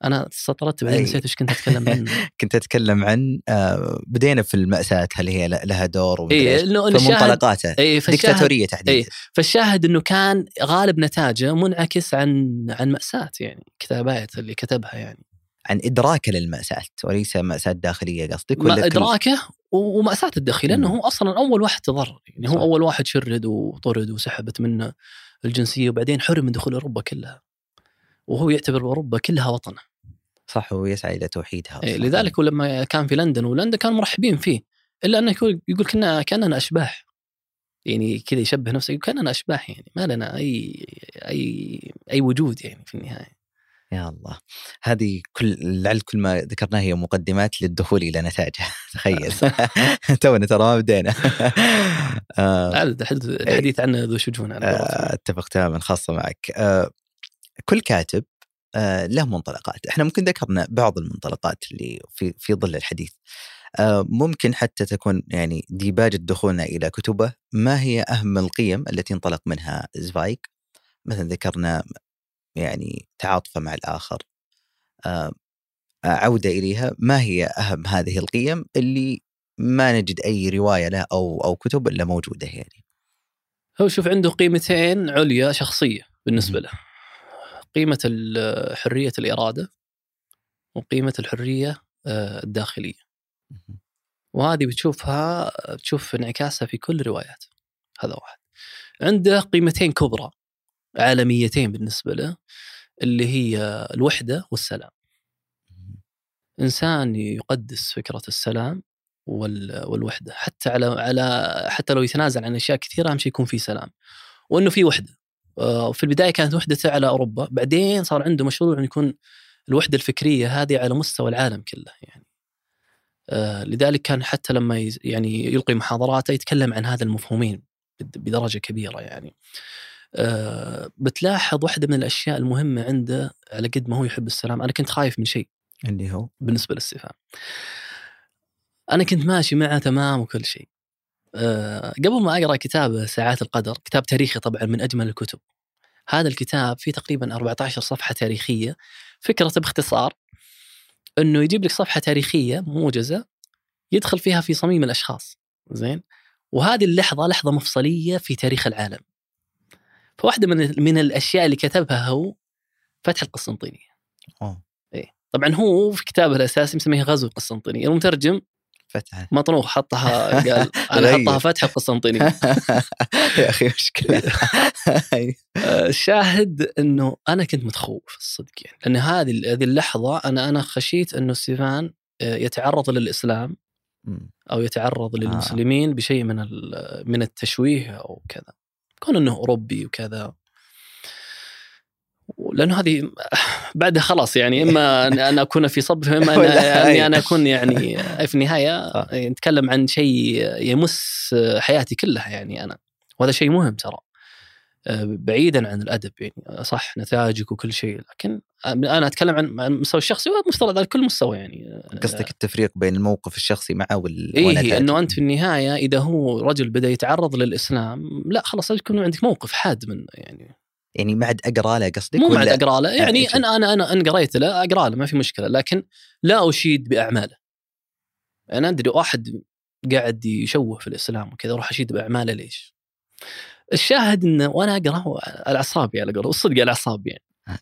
أنا سطرت بعدين. نسيت إيش كنت أتكلم عنه [LAUGHS] كنت أتكلم عن آه، بدينا في المأساة هل هي لها دور ومدري اي في منطلقاته اي فالشاهد دكتاتورية تحديدا إيه. فالشاهد إنه كان غالب نتاجه منعكس عن عن مأساة يعني كتابات اللي كتبها يعني عن إدراكه للمأساة وليس مأساة داخلية قصدك ولا إدراكه ومأساة الداخليه لأنه. هو أصلا أول واحد تضرر يعني هو صح. أول واحد شرد وطرد وسحبت منه الجنسية وبعدين حرم من دخول أوروبا كلها وهو يعتبر أوروبا كلها وطنه صح هو يسعى إلى توحيدها إيه. لذلك هو لما كان في لندن ولندن كانوا مرحبين فيه إلا أنه يقول يقول كنا كأننا أشباح. يعني كذا يشبه نفسه يقول كأننا أشباح يعني ما لنا اي اي أي وجود يعني في النهاية. يا الله. هذه كل لعل كل ما ذكرناه هي مقدمات للدخول إلى نتائجه [LAUGHS] تخيل. [LAUGHS] تونا ترى ما بدينا. [LAUGHS] آه، لا، الحديث عنه ذو شجون. آه، أتفق تماما خاصة معك. آه، كل كاتب آه، له منطلقات. إحنا ممكن ذكرنا بعض المنطلقات اللي في في ظل الحديث. آه، ممكن حتى تكون يعني ديباجة دخولنا إلى كتبه. ما هي أهم القيم التي انطلق منها زفايك؟ مثلا ذكرنا يعني تعاطفة مع الآخر. آه، عودة إليها. ما هي أهم هذه القيم اللي ما نجد أي رواية له أو أو كتب إلا موجودة يعني؟ هو شوف عنده قيمتين عليا شخصية بالنسبة له. قيمة حرية الإرادة وقيمة الحرية آه، الداخلية. وهذه بتشوفها بتشوف انعكاسها في كل الروايات. هذا واحد. عنده قيمتين كبرى عالميتين بالنسبة له اللي هي الوحدة والسلام. إنسان يقدس فكرة السلام وال- والوحدة. حتى على على حتى لو يتنازل عن أشياء كثيرة أهم شيء يكون في سلام. وإنه في وحدة. في البداية كانت وحدته على أوروبا بعدين صار عنده مشروع إنه يكون الوحدة الفكرية هذه على مستوى العالم كله يعني آه، لذلك كان حتى لما يعني يلقي محاضراته يتكلم عن هذا المفهومين بد- بدرجة كبيرة يعني آه، بتلاحظ واحدة من الأشياء المهمة عنده على قد ما هو يحب السلام أنا كنت خايف من شيء اللي هو بالنسبة للاستفهام. أنا كنت ماشي معه تمام وكل شيء. أه قبل ما أقرأ كتاب ساعات القدر، كتاب تاريخي طبعا من أجمل الكتب. هذا الكتاب فيه تقريبا 14 صفحة تاريخية، فكرته باختصار إنه يجيب لك صفحة تاريخية موجزة يدخل فيها في صميم الأشخاص، زين؟ وهذه اللحظة لحظة مفصلية في تاريخ العالم. فواحدة من من الأشياء اللي كتبها هو فتح القسطنطينية. أوه. طبعا هو في كتابه الأساسي مسميه غزو القسطنطينية، المترجم فتحة. مطروح حطها قال [LAUGHS] أنا. حطها فتح القسطنطينية. [LAUGHS] يا أخي مشكلة. [LAUGHS] آه، الشاهد إنه أنا كنت متخوف الصدق يعني لأن هذه هذه اللحظة أنا أنا خشيت إنه ستيفان آه، يتعرض للإسلام. أو يتعرض للمسلمين بشيء من من التشويه أو كذا. كون إنه أوروبي وكذا. لأنه هذه [SIGHS] بعدها خلاص يعني إما أنا أكون في صف إما [LAUGHS] أني. أنا أكون يعني [LAUGHS] في النهاية نتكلم عن شيء يمس حياتي كلها يعني أنا. وهذا شيء مهم ترى. آه، بعيدا عن الأدب يعني صح نتائجك وكل شيء لكن أنا أتكلم عن المستوى الشخصي ومفترض على كل مستوى يعني. قصدك التفريق بين الموقف الشخصي معه وال ونتائجه. انه أنت في النهاية إذا هو رجل بدأ يتعرض للإسلام لا خلاص يكون عندك موقف حاد منه يعني. يعني ما عاد أقرأ له قصدك مو ولا بعد أقرأ له. يعني. أنا أنا أنا ان قريت له أقرأ له ما في مشكلة. لكن لا أشيد بأعماله. أنا أدري واحد قاعد يشوه في الإسلام وكذا أروح أشيد بأعماله ليش؟ الشاهد إنه وأنا اقرا على اعصابي على قوله والصدق على اعصابي يعني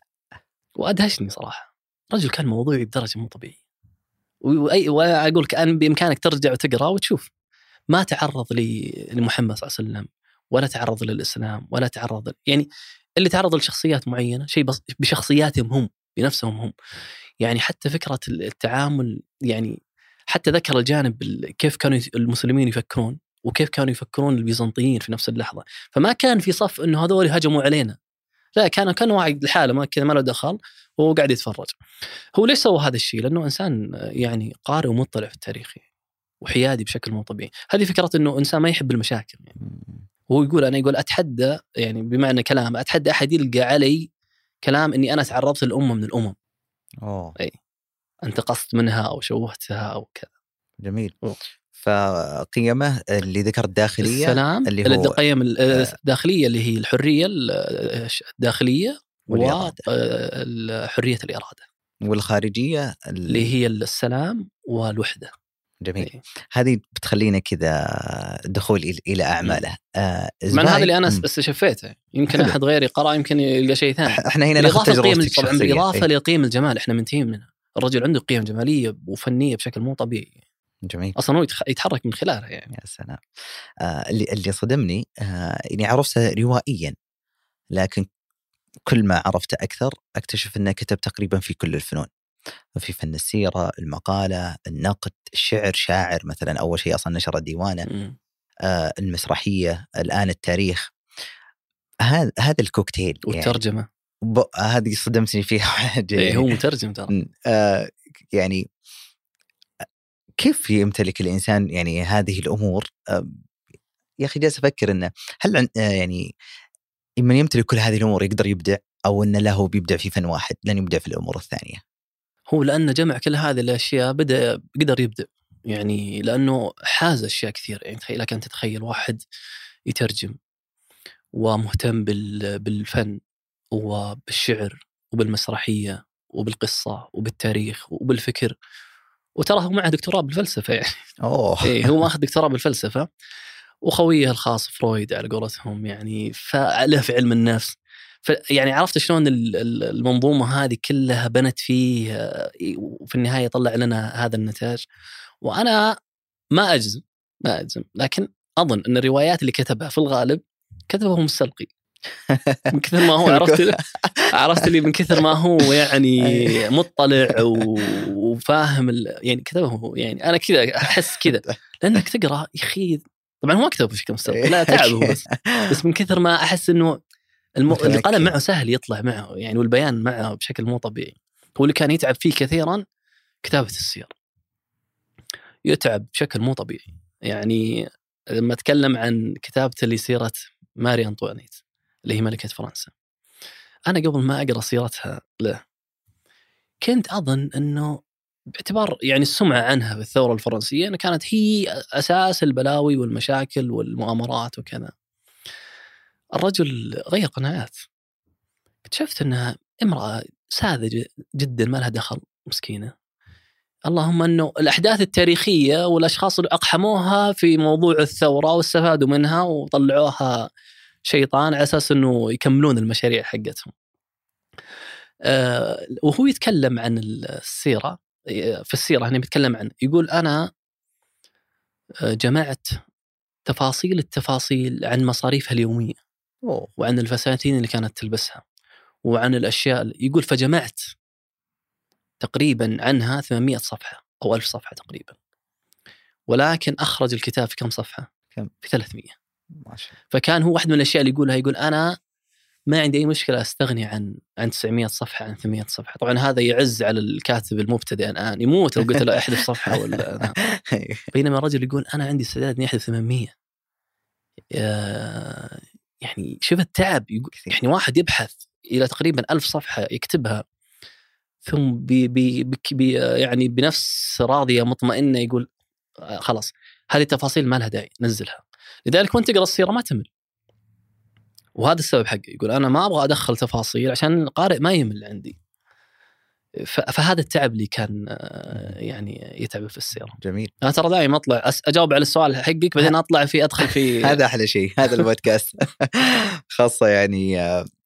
وأدهشني صراحة. رجل كان موضوعي بدرجة مو طبيعية. واي وأقول لك ان بإمكانك ترجع وتقرا وتشوف. ما تعرض لمحمد صلى الله عليه وسلم ولا تعرض للإسلام ولا تعرض يعني اللي تعرض لشخصيات معينة شيء بشخصياتهم هم بنفسهم هم. يعني حتى فكرة التعامل يعني حتى ذكر الجانب ال- كيف كانوا المسلمين يفكرون وكيف كانوا يفكرون البيزنطيين في نفس اللحظة. فما كان في صف إنه هذول هجموا علينا. لا كان كان واحد لحاله ما كذا ما له دخل وهو قاعد يتفرج. هو ليش سوى هذا الشيء؟ لأنه إنسان يعني قارئ ومطلع في التاريخ وحيادي بشكل مو طبيعي. هذه فكرة إنه إنسان ما يحب المشاكل. يعني. مم. هو يقول أنا يقول أتحدى يعني بمعنى كلام أتحدى أحد يلقى علي كلام إني أنا تعرضت لأمة من الأمم اوه أنتقصت منها أو شوهتها أو كذا جميل أوه. فقيمه اللي ذكر الداخليه السلام اللي اللي هو- القيم ال- آه. الداخليه اللي هي الحرية ال- الداخلية والإرادة. وحريه الإرادة والخارجية ال- اللي هي السلام والوحدة جميل. إيه. هذه بتخلينا كذا دخول إلى أعماله. آه من هذا اللي أنا. استشفيته. يمكن حلو. أحد غيري قرأ يمكن يلقى شيء ثاني. إحنا هنا ناخذ تجربتك طبعا الشخصية. بالاضافه إيه. لقيم الجمال. إحنا منتهين منها الرجل عنده قيم جمالية وفنية بشكل مو طبيعي. جميل. أصلا هو يتحرك من خلالها يعني. يا سلام. آه اللي اللي صدمني آه إني عرفته روائيا لكن كل ما عرفته أكثر أكتشف أنه كتب تقريبا في كل الفنون. في فن السيرة، المقالة، النقد، الشعر، شاعر مثلا أول شيء أصلا نشر ديوانه، مم. آه المسرحية، الآن التاريخ. هذا هذا الكوكتيل يعني والترجمة. ب- هذه صدمتني فيها [LAUGHS] إيه يعني. هو مترجم ترى. آه يعني كيف يمتلك الإنسان يعني هذه الأمور؟ آه يا أخي جالس أفكر إنه هل عن آه يعني من يمتلك كل هذه الأمور يقدر يبدع؟ أو إنه لا هو بيبدع في فن واحد لن يبدع في الأمور الثانية. هو لأنه جمع كل هذه الأشياء بدأ قدر يبدع يعني لأنه حاز أشياء كثير. يعني تخيل لك انت تتخيل واحد يترجم ومهتم بال- بالفن وبالشعر وبالمسرحية وبالقصة وبالتاريخ وبالفكر وترى هو معه دكتوراه بالفلسفة يعني. أوه. إيه هو ماخذ دكتوراه بالفلسفة وخويه الخاص فرويد على قولتهم يعني فله في علم النفس يعني عرفت شلون ال- ال- المنظومة هذه كلها بنت فيه آه، وفي النهاية طلع لنا هذا النتاج. وأنا ما أجزم ما أجزم. لكن أظن أن الروايات اللي كتبها في الغالب كتبه مستلقي من كثر ما هو عرفت عرفت اللي من كثر ما هو يعني [LAUGHS] مطلع و- وفاهم يعني كتبه يعني أنا كذا أحس كذا. [LAUGHS] لأنك تقرأ يا أخي طبعا هو ما كتبه بشكل مستقل لا تعب هو بس. بس من كثر ما أحس إنه الم... القلم معه سهل يطلع معه يعني والبيان معه بشكل مو طبيعي. هو اللي كان يتعب فيه كثيرا كتابة السير. يتعب بشكل مو طبيعي. يعني لما أتكلم عن كتابته لسيره ماري أنطوانيت اللي هي ملكة فرنسا أنا قبل ما أقرأ سيرتها له كنت أظن إنه باعتبار يعني السمعة عنها في الثورة الفرنسية انها كانت هي أساس البلاوي والمشاكل والمؤامرات وكذا. الرجل غير قناعات. اكتشفت انها امرأة ساذجة جدا ما لها دخل مسكينة. اللهم أنه الأحداث التاريخية والأشخاص اللي أقحموها في موضوع الثورة واستفادوا منها وطلعوها شيطان على أساس أنه يكملون المشاريع حقتهم. آه، وهو يتكلم عن السيرة في السيرة هنا بيتكلم عن يقول أنا آه، جمعت تفاصيل التفاصيل عن مصاريفها اليومية أوه. وعن الفساتين اللي كانت تلبسها وعن الأشياء اللي- يقول فجمعت تقريبا عنها 800 صفحة أو 1000 صفحة تقريبا ولكن أخرج الكتاب في كم صفحة؟ كم؟ في 300 ما شاء الله فكان هو واحد من الأشياء اللي يقولها يقول أنا ما عندي أي مشكلة أستغني عن عن 900 صفحة عن 800 صفحة، طبعا هذا يعز على الكاتب المبتدئ الآن يموت لو قلت له [LAUGHS] أحذف صفحة ولا بينما الرجل يقول أنا عندي استعداد إني أحذف 800 يا- يعني شوف التعب يقول يعني واحد يبحث إلى تقريبا ألف صفحة يكتبها ثم بي بي بي يعني بنفس راضية مطمئنة يقول آه، خلاص هذه التفاصيل ما لها داعي نزلها. لذلك وانت تقرأ السيرة ما تمل. وهذا السبب حقه يقول أنا ما أبغى أدخل تفاصيل عشان القارئ ما يمل عندي. فهذا التعب اللي كان يعني يتعب في السيره جميل. أنا ترى دائما أطلع أس- أجاوب على السؤال حقك بعدين أطلع في أدخل في [LAUGHS] هذا أحلى شيء هذا [LAUGHS] البودكاست. خاصة يعني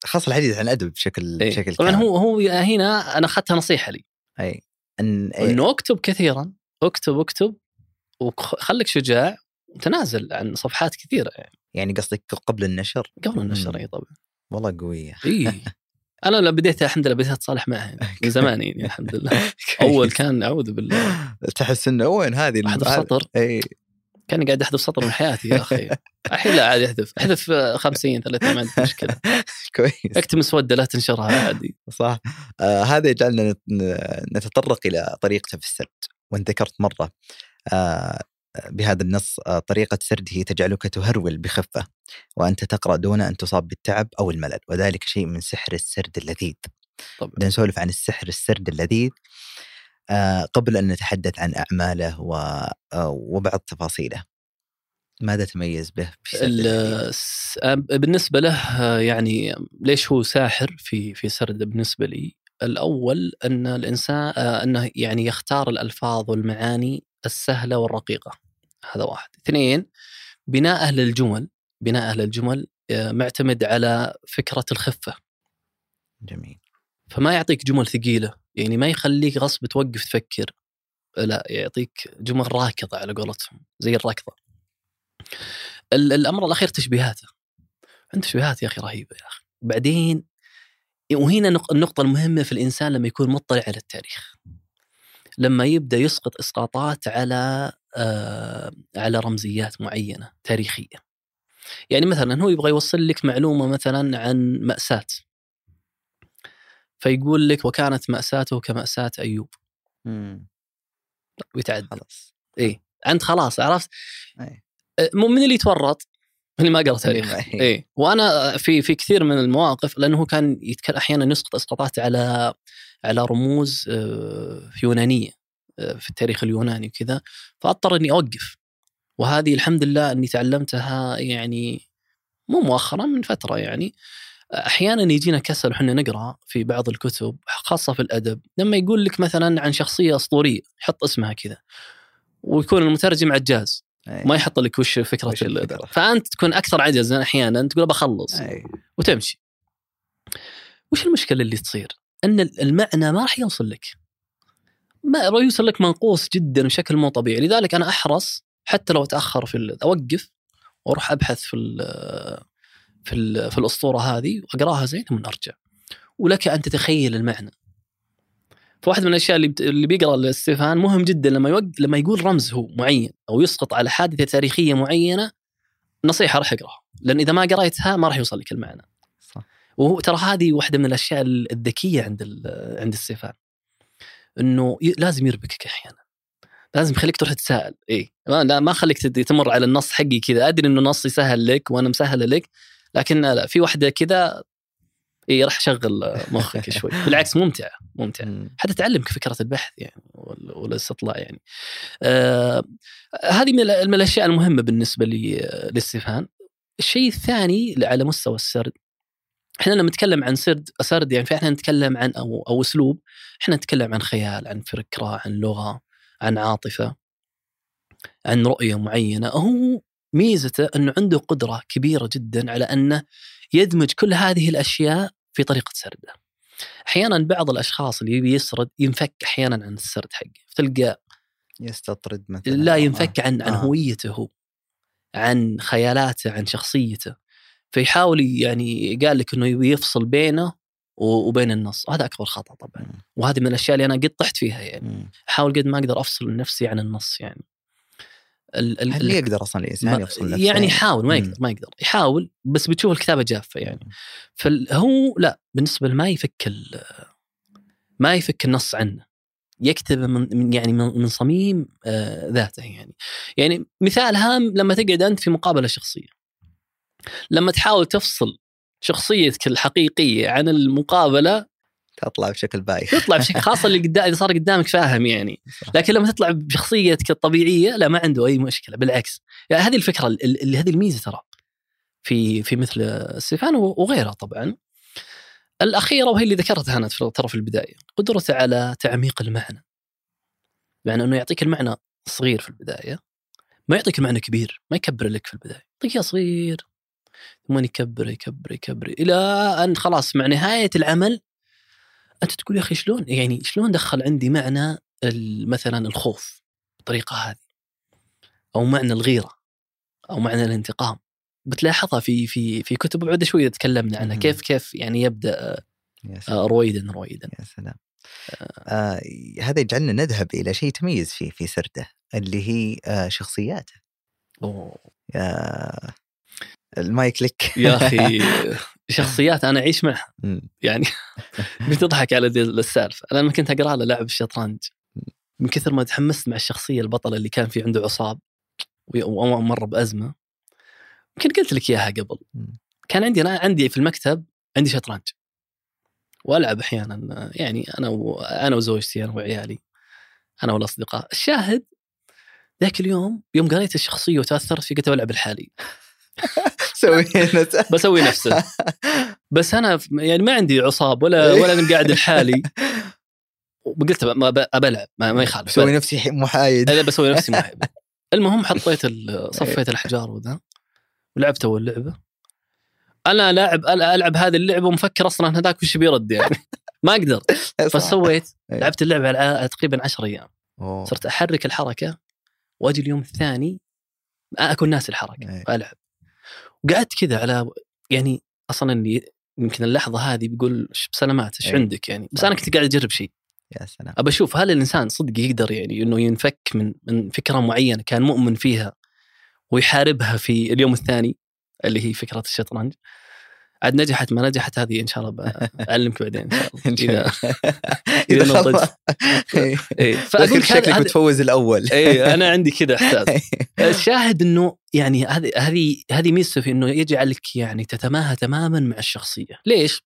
خاصة الحديث عن الأدب بشكل إيه. بشكل طبعا. هو هو هنا أنا أخذتها نصيحة لي. أي. أن إيه. إنه اكتب كثيرا اكتب اكتب وخليك شجاع وتنازل عن صفحات كثيرة يعني. يعني قصدك قبل النشر؟ قبل النشر. إي طبعا. والله قوية. إي. [LAUGHS] أنا لما بديت الحمد لله بديت أتصالح معها يعني من زمان يعني الحمد لله. [LAUGHS] أول كان أعوذ بالله. تحس إنه وين هذه أحذف سطر؟ إي. كأني قاعد أحذف سطر من حياتي يا أخي. الحين لا عادي أحذف. أحذف 50 30 ما عندي مشكلة. [LAUGHS] كويس. اكتب مسودة لا تنشرها عادي. صح. آه هذا يجعلنا نتطرق إلى طريقته في السرد وإن ذكرت مرة. آه بهذا النص آه طريقة سرده تجعلك تهرول بخفة وأنت تقرأ دون أن تصاب بالتعب أو الملل وذلك شيء من سحر السرد اللذيذ. طبعا. بدنا نسولف عن السحر السرد اللذيذ آه قبل أن نتحدث عن أعماله آه وبعض تفاصيله. ماذا تميز به سرد بالنسبة له يعني ليش هو ساحر في في سرده بالنسبة لي؟ الأول أن الانسان آه، أنه يعني يختار الألفاظ والمعاني السهلة والرقيقة. هذا واحد. اثنين بناءه للجمل بناءه للجمل آه، معتمد على فكرة الخفة. جميل. فما يعطيك جمل ثقيلة يعني ما يخليك غصب توقف تفكر. لا يعطيك جمل راكضة على قولتهم زي الركضة. ال- الأمر الأخير تشبيهاته. عنده تشبيهات يا أخي رهيبة يا أخي. بعدين وهنا نق- النقطة المهمة في الإنسان لما يكون مطلع على التاريخ. لما يبدأ يسقط إسقاطات على آه على رمزيات معينة تاريخية. يعني مثلا هو يبغى يوصل لك معلومة مثلا عن مأساة. فيقول لك وكانت مأساته كمأساة أيوب. مم. ويتعدى خلاص. إيه أنت خلاص عرفت؟ أي. آه، مو من اللي يتورط اللي ما قرأ تاريخ. إيه وأنا في في كثير من المواقف لأنه هو كان يتكلم أحيانا يسقط إسقاطات على على رموز آه، يونانية آه، في التاريخ اليوناني وكذا فأضطر إني أوقف وهذه الحمد لله إني تعلمتها يعني مو مؤخرا من فترة يعني أحيانا يجينا كسل وحنا نقرأ في بعض الكتب خاصة في الأدب لما يقول لك مثلا عن شخصية أسطورية يحط اسمها كذا ويكون المترجم عجاز أي. ما يحط لك وش فكرة وش الفكرة. فأنت تكون أكثر عجزا أحيانا تقول بخلص أي. وتمشي وش المشكلة اللي تصير؟ إن المعنى ما راح يوصل لك. ما راح يوصل لك منقوص جدا بشكل مو طبيعي. لذلك أنا أحرص حتى لو أتأخر في أوقف وأروح أبحث في ال- في ال- في الأسطورة هذه وأقراها زين ثم أرجع. ولك أن تتخيل المعنى. فواحد من الأشياء اللي اللي بيقرأ الاستيفان مهم جدا لما يوق... لما يقول رمز هو معين أو يسقط على حادثة تاريخية معينة نصيحة راح أقراها. لأن إذا ما قريتها ما راح يوصل لك المعنى. صح وهو ترى هذه واحدة من الأشياء الذكية عند عند السيفان. إنه لازم يربكك أحيانا. لازم يخليك تروح تتساءل اي لا ما خليك تمر على النص حقي كذا. أدري إنه نصي سهل لك وأنا مسهله لك لكن لا في واحدة كذا اي راح اشغل مخك شوي. [LAUGHS] بالعكس ممتعة ممتعة. مم. حتى تعلمك فكرة البحث يعني وال- والاستطلاع يعني. آه هذه من ال- من الأشياء المهمة بالنسبة لي للسيفان. الشيء الثاني على مستوى السرد إحنا لما نتكلم عن سرد سرد يعني فاحنا نتكلم عن أو أو أسلوب إحنا نتكلم عن خيال عن فكرة عن لغة عن عاطفة عن رؤية معينة هو ميزته إنه عنده قدرة كبيرة جدا على أنه يدمج كل هذه الأشياء في طريقة سرده. أحيانا بعض الأشخاص اللي يبي يسرد ينفك أحيانا عن السرد حقه فتلقى يستطرد مثلا لا آه. ينفك عن عن آه. هويته هو عن خيالاته عن شخصيته فيحاول يعني قال لك إنه يبي يفصل بينه وبين النص. وهذا أكبر خطأ طبعا. وهذه من الأشياء اللي أنا قد طحت فيها يعني. أحاول قد ما أقدر أفصل نفسي عن النص يعني. ال- ال- هل يقدر أصلا الإنسان يفصل نفسه؟ يعني يحاول ما. يقدر ما يقدر. يحاول بس بتشوف الكتابة جافة يعني. فهو لا بالنسبة ما يفك ما يفك النص عنه. يكتب من يعني من من صميم آه، ذاته يعني. يعني مثال هام لما تقعد أنت في مقابلة شخصية. لما تحاول تفصل شخصيتك الحقيقية عن المقابلة تطلع بشكل بايخ. تطلع بشكل [LAUGHS] خاصة اللي قدام اذا صار قدامك فاهم يعني. لكن لما تطلع بشخصيتك الطبيعية لا ما عنده أي مشكلة بالعكس. يعني هذه الفكرة ال- اللي هذه الميزة ترى في في مثل ستيفان وغيرها طبعا. الأخيرة وهي اللي ذكرتها أنا في- ترى في البداية قدرته على تعميق المعنى. يعني إنه يعطيك المعنى صغير في البداية ما يعطيك المعنى كبير ما يكبر لك في البداية يعطيك صغير. ثم يكبر يكبر يكبر إلى أن خلاص مع نهاية العمل أنت تقول يا أخي شلون؟ يعني شلون دخل عندي معنى مثلا الخوف بالطريقة هذه؟ أو معنى الغيرة؟ أو معنى الانتقام؟ بتلاحظها في في في كتب بعد شوية تكلمنا عنها. كيف كيف يعني يبدأ. آه، رويدا رويدا. يا سلام. آه. هذا يجعلنا نذهب إلى شيء تميز فيه في سرده اللي هي آه شخصياته. أوه. يا المايك لك. يا أخي [LAUGHS] شخصيات أنا أعيش معها. يعني [LAUGHS] بتضحك على ذي السالفه أنا لما كنت أقرأ له لعب الشطرنج من كثر ما تحمست مع الشخصية البطلة اللي كان في عنده عصاب ومر بأزمة يمكن قلت لك إياها قبل. كان عندي أنا عندي في المكتب عندي شطرنج. وألعب أحيانا يعني أنا و... أنا وزوجتي أنا وعيالي أنا والأصدقاء. الشاهد ذاك اليوم يوم قريت الشخصية وتأثرت فيه قلت بلعب الحالي. سوي بسوي نفسه. بس أنا يعني ما عندي عصاب ولا ولا أنا قاعد الحالي وقلت بلعب ما, ما يخالف. سوي نفسي محايد أنا بسوي نفسي محب [LAUGHS] المهم حطيت ال- صفيت الاحجار وذا ولعبت أول لعبة. أنا لاعب ألعب هذه اللعبة ومفكر أصلا هذاك وش بيرد يعني. [LAUGHS] ما أقدر فسويت [LAUGHS] إيه. لعبت اللعبة على تقريبا 10 أيام. صرت أحرك الحركة وأجي اليوم الثاني أكون ناسي الحركة إيه. ألعب. وقعدت كذا على يعني أصلا اللي يمكن اللحظة هذه بيقول "ش- بسلامات إيش إيه. عندك يعني بس. أنا كنت قاعد أجرب شيء يا سلام أبى أشوف هل الإنسان صدق يقدر يعني إنه ينفك من من فكرة معينة كان مؤمن فيها ويحاربها في اليوم الثاني اللي هي فكرة الشطرنج عاد نجحت ما نجحت هذه إن شاء الله بعلمك بعدين إن شاء الله [LAUGHS] [LAUGHS] اذا. نضجت [LAUGHS] إيه. إيه. فاقول لك شكلك بتفوز الأول اي أنا عندي كذا إحساس الشاهد إنه يعني هذه هذه هذه ميزته في إنه يجعلك يعني تتماهى تماما مع الشخصية، ليش؟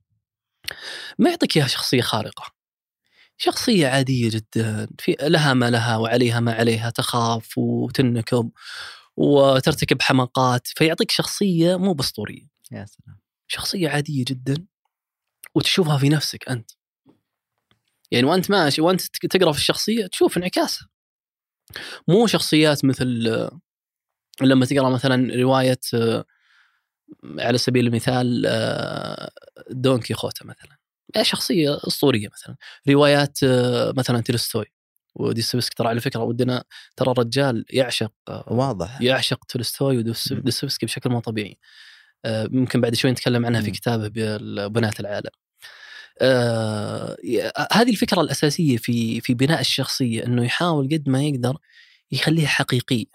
ما يعطيك إياها شخصية خارقة. شخصية عادية جدا في لها ما لها وعليها ما عليها تخاف وتنكب وترتكب حماقات فيعطيك شخصية مو بأسطورية، يا سلام شخصية عادية جدا وتشوفها في نفسك أنت. يعني وأنت ماشي وأنت تقرأ في الشخصية تشوف انعكاسها. مو شخصيات مثل آه، لما تقرأ مثلا رواية آه، على سبيل المثال آه، دون كيخوتا مثلا شخصية أسطورية مثلا روايات مثلا تولستوي وديستويفسكي ترى على فكرة ودنا ترى الرجال يعشق واضح يعشق تولستوي. وديستويفسكي بشكل مو طبيعي ممكن بعد شوي نتكلم عنها في. كتابه بناة العالم. آه، هذه الفكرة الأساسية في في بناء الشخصية إنه يحاول قد ما يقدر يخليها حقيقية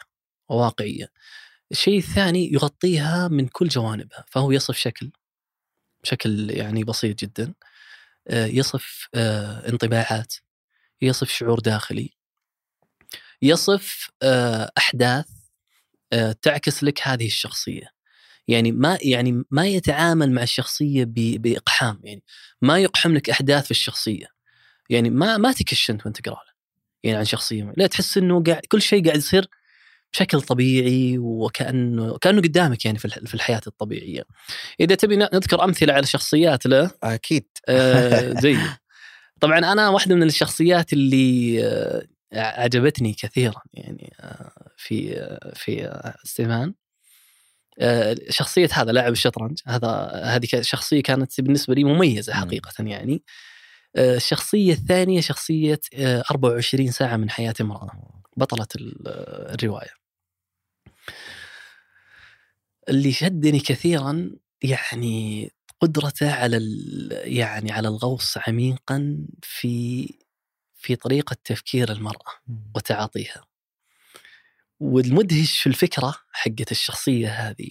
وواقعيه الشيء الثاني يغطيها من كل جوانبها فهو يصف شكل بشكل يعني بسيط جدا. آه، يصف آه، انطباعات يصف شعور داخلي يصف آه، أحداث آه، تعكس لك هذه الشخصية. يعني ما يعني ما يتعامل مع الشخصية بإقحام يعني ما يقحم لك أحداث في الشخصية. يعني ما ما تكش انت وأنت تقرأ له يعني عن شخصية لا تحس إنه قاعد كل شيء قاعد يصير بشكل طبيعي وكأنه كأنه قدامك يعني في الح- في الحياة الطبيعية. إذا تبي نذكر أمثلة على شخصيات له. أكيد. آه، [LAUGHS] جيد. طبعا أنا واحدة من الشخصيات اللي آه، عجبتني كثيرا يعني آه، في آه، في آه، ستيفان آه، شخصية هذا لاعب الشطرنج هذا هذه شخصية كانت بالنسبة لي مميزة مم. حقيقة يعني. آه، الشخصية الثانية شخصية آه، 24 ساعة من حياة امرأة بطلة ال- آه، الرواية. اللي شدني كثيرا يعني قدرته على يعني على الغوص عميقا في في طريقة تفكير المرأة وتعاطيها. والمدهش في الفكرة حقت الشخصية هذه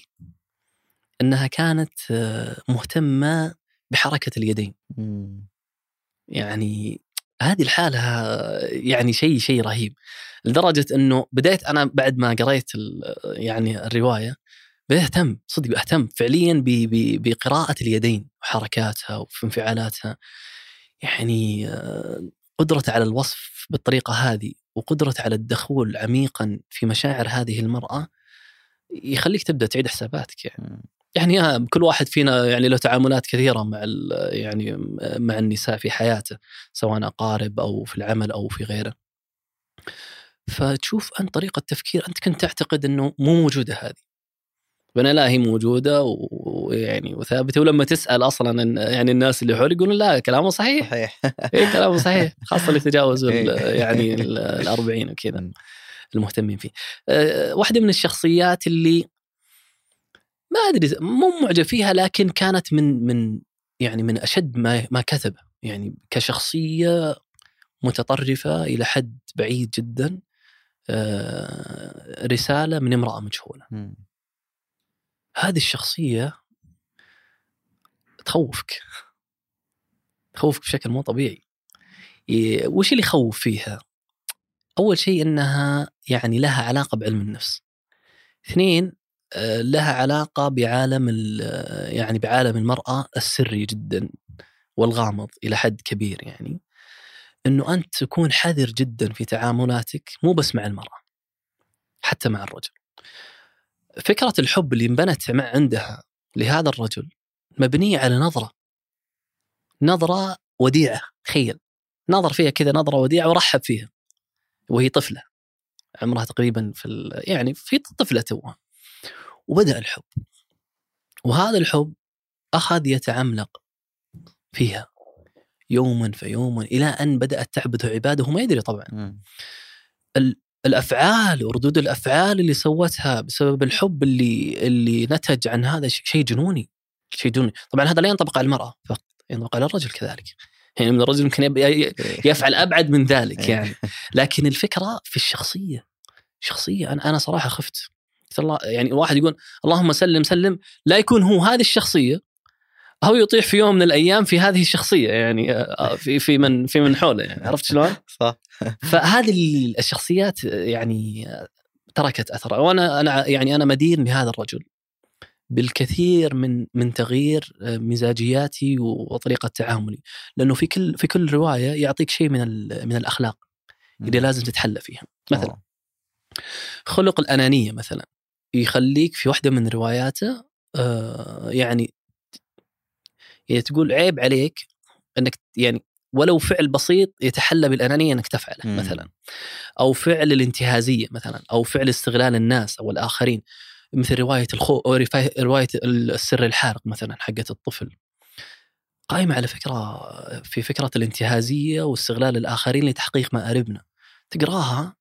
أنها كانت آه، مهتمة بحركة اليدين. مم. يعني هذه الحالة يعني شيء شيء رهيب. لدرجة أنه بديت أنا بعد ما قريت يعني الرواية بديت أهتم صدق أهتم فعليا بقراءة اليدين وحركاتها وفي انفعالاتها. يعني آه، قدرته على الوصف بالطريقة هذه. وقدرته على الدخول عميقا في مشاعر هذه المرأة يخليك تبدأ تعيد حساباتك يعني. يعني آه، كل واحد فينا يعني له تعاملات كثيرة مع يعني مع النساء في حياته سواء أقارب أو في العمل أو في غيره. فتشوف انت طريقة تفكير أنت كنت تعتقد إنه مو موجودة هذه. بنا لا هي موجوده ويعني وثابتة. ولما تسأل أصلا يعني الناس اللي حولك يقولون لا كلامه صحيح. صحيح. [LAUGHS] اي كلامه صحيح. خاصة اللي تجاوزوا إيه. يعني [LAUGHS] ال- الأربعين وكذا مم. المهتمين فيه. أه، واحدة من الشخصيات اللي ما أدري مو معجب فيها لكن كانت من من يعني من أشد ما ما كتب يعني كشخصية متطرفة إلى حد بعيد جدا. أه، رسالة من امرأة مجهولة. مم. هذه الشخصية تخوفك. تخوفك بشكل مو طبيعي. وش اللي يخوف فيها؟ أول شيء أنها يعني لها علاقة بعلم النفس. اثنين آه، لها علاقة بعالم ال- آه، يعني بعالم المرأة السري جدا والغامض إلى حد كبير يعني. أنه أنت تكون حذر جدا في تعاملاتك مو بس مع المرأة حتى مع الرجل. فكرة الحب اللي انبنت مع عندها لهذا الرجل مبنية على نظرة. نظرة وديعة تخيل. نظر فيها كذا نظرة وديعة ورحب فيها. وهي طفلة. عمرها تقريبا في ال- يعني في طفلة توها وبدأ الحب. وهذا الحب أخذ يتعملق فيها. يوما فيوما إلى أن بدأت تعبده عباده. وما يدري طبعا. مم. الأفعال وردود الأفعال اللي سوتها بسبب الحب اللي اللي نتج عن هذا شيء جنوني شيء جنوني. طبعا هذا لا ينطبق على المرأة فقط ينطبق على الرجل كذلك. يعني من الرجل يمكن ي- يفعل أبعد من ذلك يعني. لكن الفكرة في الشخصية شخصية أنا أنا صراحة خفت. الله يعني واحد يقول اللهم سلم سلم لا يكون هو هذه الشخصية أو يطيح في يوم من الأيام في هذه الشخصية يعني آه، في في من في من حوله يعني عرفت شلون؟ [LAUGHS] صح فهذه ال- الشخصيات يعني تركت اثر وأنا أنا يعني أنا مدين بهذا الرجل بالكثير من من تغيير مزاجياتي وطريقة تعاملي لأنه في كل في كل رواية يعطيك شيء من من الأخلاق اللي لازم تتحلى فيها مثلا آه. خلق الأنانية مثلا يخليك في واحدة من رواياته آه، يعني تقول عيب عليك إنك يعني ولو فعل بسيط يتحلى بالأنانية إنك تفعله مم. مثلا أو فعل الانتهازية مثلا أو فعل استغلال الناس أو الآخرين مثل رواية الخو أو رواية السر الحارق مثلا حقت الطفل قائمة على فكرة في فكرة الانتهازية واستغلال الآخرين لتحقيق مآربنا تقراها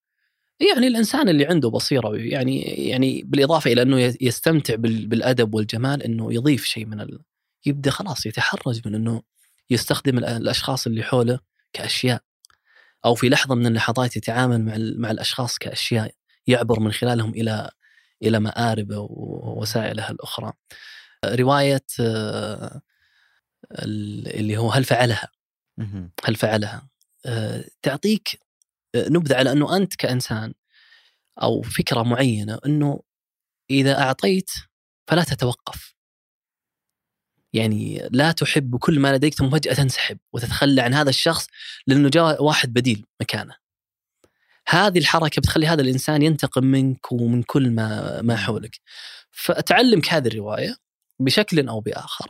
يعني الإنسان اللي عنده بصيرة يعني يعني بالإضافة إلى إنه يستمتع بال- بالأدب والجمال إنه يضيف شيء من. يبدأ خلاص يتحرج من إنه يستخدم ال- الأشخاص اللي حوله كأشياء أو في لحظة من اللحظات يتعامل مع مع الأشخاص كأشياء يعبر من خلالهم إلى إلى مآربه ووسائله الأخرى. رواية ال- اللي هو هل فعلها. هل فعلها تعطيك نبذة على إنه أنت كإنسان أو فكرة معينة إنه إذا أعطيت فلا تتوقف. يعني لا تحب كل ما لديك ثم فجأة تنسحب وتتخلى عن هذا الشخص لأنه جاء واحد بديل مكانه. هذه الحركة بتخلي هذا الإنسان ينتقم منك ومن كل ما ما حولك. فتعلمك هذه الرواية بشكل أو بآخر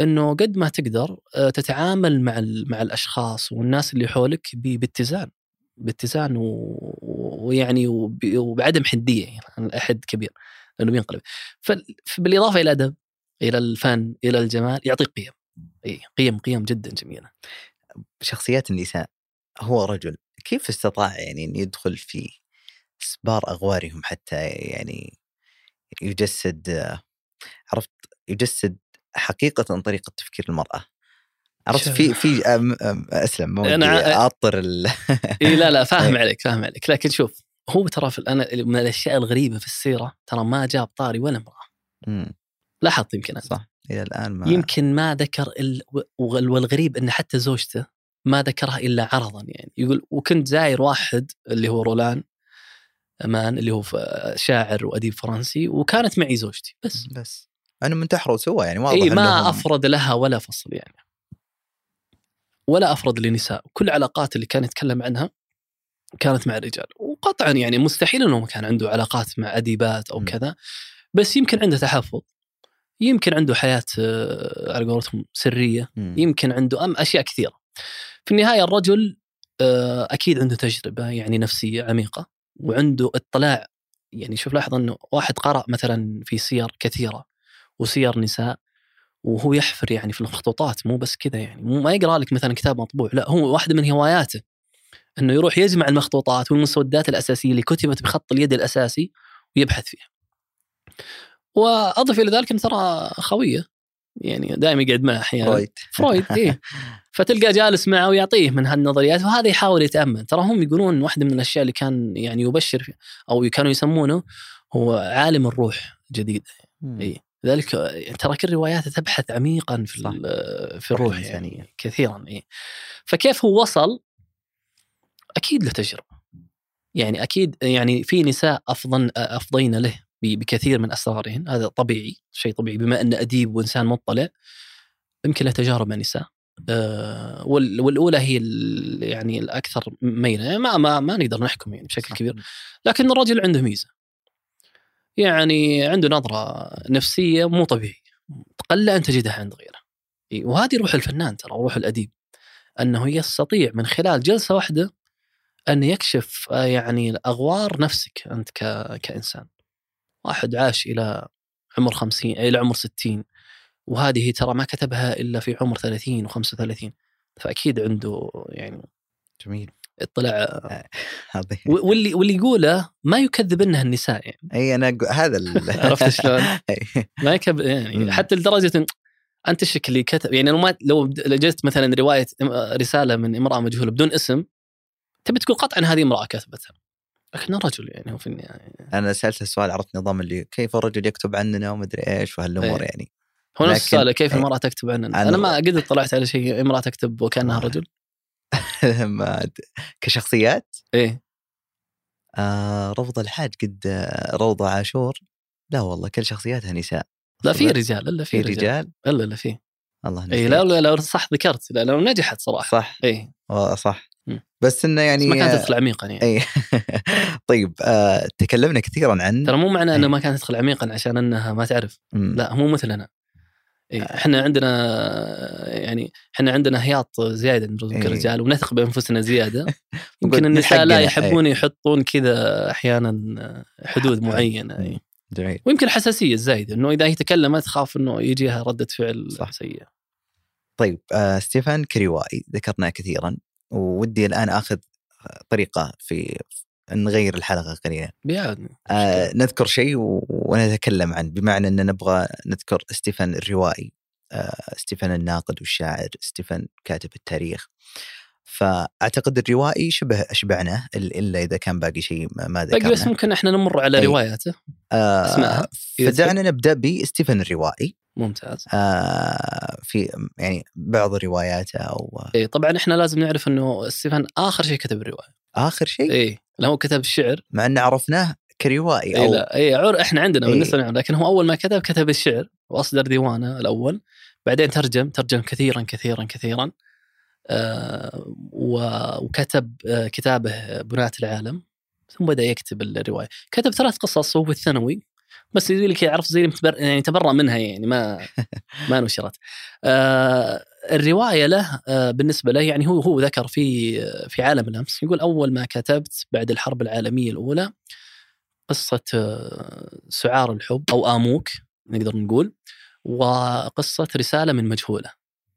إنه قد ما تقدر آه، تتعامل مع مع الأشخاص والناس اللي حولك باتزان باتزان ويعني وب- وبعدم حدية يعني عن أحد كبير لأنه بينقلب فبالإضافة إلى الادب إلى الفن إلى الجمال يعطيك قيم. إي قيم قيم جدا جميلة. شخصيات النساء هو رجل كيف استطاع يعني أن يدخل في سبار أغوارهم حتى يعني يجسد عرفت يجسد حقيقة طريقة تفكير المرأة؟ عرفت. في في أسلم ما أنا- ودي أعطر ال... إي لا لا [LAUGHS] فاهم إيه. عليك فاهم عليك. لكن شوف هو ترى في أنا من الأشياء الغريبة في السيرة ترى ما جاب طاري ولا امرأة. لاحظت يمكن أنت. صح إلى الآن ما يمكن ما ذكر ال... وال- والغريب إن حتى زوجته ما ذكرها إلا عرضا يعني. يقول وكنت زاير واحد اللي هو رولان أمان اللي هو شاعر وأديب فرنسي وكانت معي زوجتي بس. بس. انهم انتحروا سوا يعني واضح إي ما إنهم- افرد لها ولا فصل يعني. ولا افرد لنساء. كل العلاقات اللي كان يتكلم عنها كانت مع الرجال. وقطعا يعني مستحيل إنه كان عنده علاقات مع أديبات أو م. كذا. بس يمكن عنده تحفظ. يمكن عنده حياة آه، على قولتهم سرية مم. يمكن عنده أم أشياء كثيرة في النهاية الرجل آه، أكيد عنده تجربة يعني نفسية عميقة وعنده اطلاع يعني شوف لاحظ إنه واحد قرأ مثلا في سير كثيرة وسير نساء وهو يحفر يعني في المخطوطات مو بس كذا يعني مو ما يقرأ لك مثلا كتاب مطبوع لا هو واحدة من هواياته إنه يروح يجمع المخطوطات والمسودات الأساسية اللي كتبت بخط اليد الأساسي ويبحث فيها. وأضف إلى ذلك انه ترى خوية. يعني دائما يقعد معه أحيانا. فرويد. فرويد إيه. [LAUGHS] فتلقى جالس معه ويعطيه من هالنظريات وهذا يحاول يتأمل. ترى هم يقولون واحدة من الأشياء اللي كان يعني يبشر أو كانوا يسمونه هو عالم الروح جديد. لذلك آه، ترى كل رواياته تبحث عميقا في صح. في روح الروح. يعني كثيرا إيه. فكيف هو وصل؟ أكيد له تجربة. يعني أكيد يعني في نساء أفضن أفضين له. بكثير من أسرارهن. هذا طبيعي شيء طبيعي. بما انه أديب وإنسان مطلع يمكن له تجارب مع نساء آه، وال- والأولى هي يعني الأكثر ميلا يعني ما ما ما نقدر نحكم يعني بشكل صح. كبير. لكن الرجل عنده ميزة. يعني عنده نظرة نفسية مو طبيعية. قل أن تجدها عند غيره. وهذه روح الفنان ترى وروح الأديب. أنه يستطيع من خلال جلسة واحدة أن يكشف آه، يعني اغوار نفسك أنت ك- كإنسان. واحد عاش إلى عمر 50 إلى عمر 60 وهذه ترى ما كتبها إلا في عمر 30 و35 فأكيد عنده يعني جميل. اطلاع. هذه. و- واللي واللي يقوله ما يكذب إنه النساء يعني. أي أنا هذا ال- [LAUGHS] عرفت شلون؟ [LAUGHS] ما يكذب يعني. حتى لدرجة إن أنت اللي كتب يعني لو ما لو جت مثلا رواية رسالة من امرأة مجهولة بدون اسم تبي تقول قطعا هذه امرأة كتبتها لكنه رجل يعني هو في النهاية أنا سالت السؤال عرفت نظام اللي كيف الرجل يكتب عننا ومدري إيش وهالأمور إيه. يعني. هو نفس السؤال كيف إيه. المراه تكتب عننا؟ عن- أنا ما قد اطلعت على شيء امرأة تكتب وكأنها. رجل. [LAUGHS] ما كشخصيات؟ إيه. آه روضة الحاج قد روضة عاشور؟ لا والله كل شخصياتها نساء. لا في. رجال إلا في رجال. رجال؟ إلا لا في. الله اي. لا لا صح ذكرت لا لو نجحت صراحة. صح. اي صح. بس إنه يعني بس ما كانت آه، تدخل عميقا يعني اي [LAUGHS] طيب آه تكلمنا كثيرا عن ترى مو معنى إنه إيه. ما كانت تدخل عميقا عشان إنها ما تعرف مم. لا مو مثلنا إيه، إحنا عندنا يعني إحنا عندنا هياط زيادة نرزق إيه. الرجال ونثق بأنفسنا زيادة [LAUGHS] يمكن من النساء لا حقنا، يحبون يحطون كذا أحيانا حدود حق- معينة. إيه. جميل ويمكن الحساسيه الزايده إنه إذا هي تكلمت تخاف إنه يجيها ردة فعل صح. سيئة طيب آه ستيفان كروائي ذكرناه كثيرا ودي الآن آخذ طريقة في نغير الحلقة قليلا آه نذكر شيء ونتكلم عنه بمعنى إن نبغى نذكر ستيفان الروائي آه ستيفان الناقد والشاعر ستيفان كاتب التاريخ. فأعتقد الروائي شبه أشبعنا إل- إلا إذا كان باقي شيء ما ما باقي بس ذكرنا ممكن إحنا نمر على أي. رواياته آه اسمعها. فدعنا نبدأ بستيفن الروائي. ممتاز. آه في يعني بعض رواياته أو إي طبعا إحنا لازم نعرف إنه ستيفن آخر شيء كتب الروايه آخر شيء؟ إي لو هو كتب الشعر مع ان عرفناه كروائي إي أو لا إي عر إحنا عندنا إي. بالنسبة لنا لكن هو أول ما كتب كتب الشعر وأصدر ديوانة الأول بعدين ترجم ترجم كثيرا كثيرا كثيرا. وكتب آه كتابه بناة العالم ثم بدأ يكتب الرواية. كتب ثلاث قصص وهو في الثانوي بس يقول لك عرفت زي متبر... يعني تبرأ منها يعني ما [LAUGHS] ما نشرت. آه الرواية له آه بالنسبة له يعني هو هو ذكر في في عالم الأمس يقول أول ما كتبت بعد الحرب العالمية الأولى قصة آه، سعار الحب أو آموك نقدر نقول وقصة رسالة من مجهولة